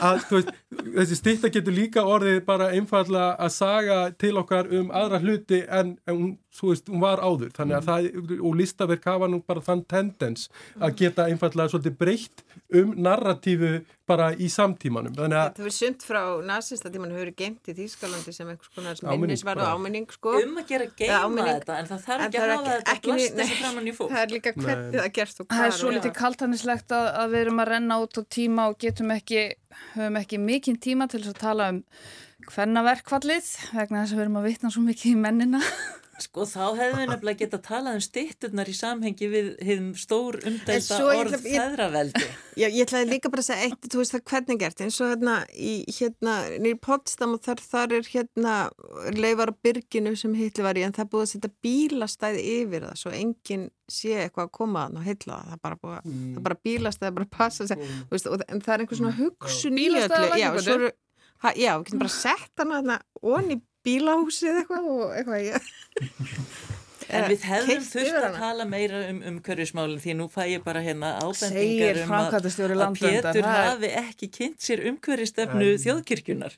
að, veist, þessi styrta getur líka orðið bara einfalla að saga til okkar um aðra hluti en, en hún, veist, hún var áður. Mm. það, og listaverk hafa nú bara þann tendens að geta einfalla svolítið breytt um narratífu bara í samtímanum. Þannig að Þetta verið sund frá nazista tíman hefur verið geimt í Þýskalandi sem einhvers konar Áminning minnisverð og áminning sko. Um að gera geima þetta en það þarf En ekki það að er hafa þetta ekki- blast þessi framann í fólk. Það er líka hvernig það gerst og Það er svo litið kaltanislegt að, að við erum að renna út á tíma og getum ekki, höfum ekki mikinn tíma til þess að tala um hvenna verkfallið vegna þess að við erum að vitna svo mikið í mennina. Sko þá hefðum við nefnilega geta talað um stitturnar í samhengi við hefðum stór ég orð feðraveldi. Já, ég ætlaði líka bara að segja eitt, þú veist það hvernig gert, eins og hérna í hérna nýri Potsdam og þar, þar er hérna leifar byrginu sem hitli var í en það búið að setja bílastæði yfir það svo enginn sé eitthvað að koma að og hitla það, það er bara búið að, það er bara bílastæði bara að passa sig, þú veist, og, en það er einhver svona hugsun í öllu, já, svo eru, ha, já, við getum bara sett hana hérna onni bílahúsið eitthvað og eitthvað, já. En við hefðum þurft að tala meira um umhverfismálinn því nú fæ ég bara hérna ábendingar um að, að Pétur er- hafi ekki kynnt sér umhverfistefnu þjóðkirkjunar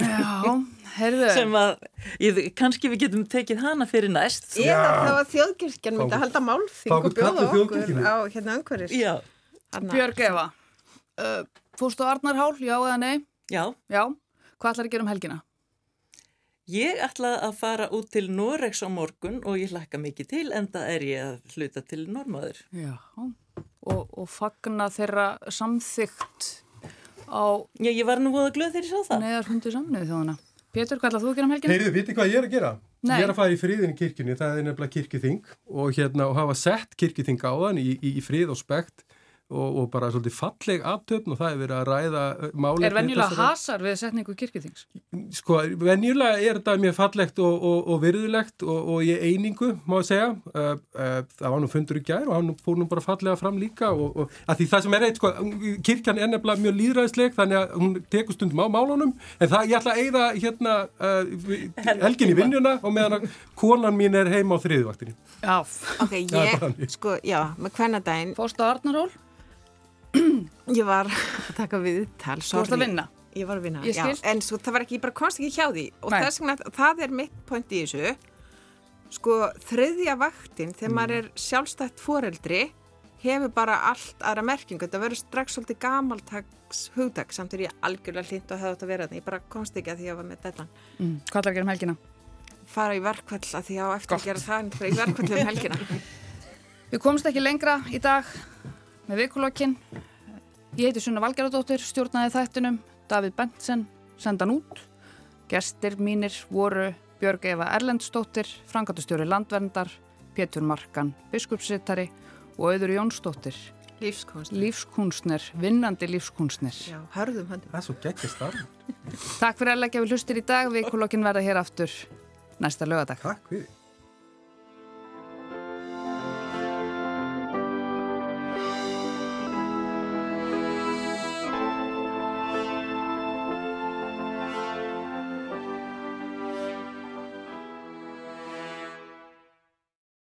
Já, heyrðu. sem að ég, kannski við getum tekið hana fyrir næst. Eða það var þjóðkirkjan myndi að halda málþing og bjóða okkur á hérna Þarna. Björg Eva, uh, fórstu á Arnarhál, já eða nei? já. Já. Hvað ætlar að gera um helgina? Ég ætla að fara út til Noregs á morgun og ég hlakka mikið til en það er ég að hluta til Normaður. Já. Og, og fagna þeirra samþygt á Já, ég var nú voða glöð þegar ég sá það. neðarhundi samnið þjóðana. Pétur, hvað ætlar þú að gera um helgina? Heyrðu, vitið hvað ég er að gera? Nei. Ég er að fara í friðin í kirkjunni, það er nefnilega kirkjuþing og, hérna, og hafa sett kirkjuþing á þann í, í, í frið og spekt og, og bara svolítið falleg aftöfn og það er verið að ræða málefni. Er venjulega hasar við setningu kirkjuþings? Sko, venjulega er þetta mjög fallegt og, og, og virðulegt og, og í einingu, má ég segja. Uh, uh, það var nú fundur í gær og hann fór nú bara fallega fram líka og, og að því það sem er eitt, sko, kirkjan er nefnilega mjög líðræðisleg þannig að hún tekur stundum á málunum en það, ég ætla að eigða hérna uh, helgin í vinnuna og meðan konan mín er heima á þriðvaktinni. Já. Ok, Það er ég, sko, já, ég var að taka við tal, Þú varst að vinna? Ég var að vinna, já, en sko, það var ekki, ég bara komst ekki hjá því. Og Nei. þess vegna, það er mitt point í þessu, sko, þriðja vaktin, þegar maður er sjálfstætt foreldri, hefur bara allt aðra merkingu, þetta verður strax svolítið gamaltags hugdag, samt er ég algjörlega hlýnt og hefði átt að vera þetta, ég bara komst ekki að því að ég var með þetta, Mm. Hvað ætlar að gera um helgina? fara í verkvall að því að eftir að gera það, en bara í verkvall um helgina. Við komumst ekki lengra í dag með vikulokkin. Ég heiti Sunna Valgeradóttir, stjórnaði þættinum, Davíð Bentsen, sendan út. Gestir mínir voru Björg Eva Erlendstóttir, frangatustjóri Landverndar, Pétur Markan, biskupsittari og Auður Jónsdóttir, Lífskonst. lífskunstner, vinnandi lífskunstner. Já, hörðum höndum. Það er svo geggjast starf. Takk fyrir að leggja við hlustir í dag, vikulokkin verða hér aftur næsta lögadag. Takk fyrir.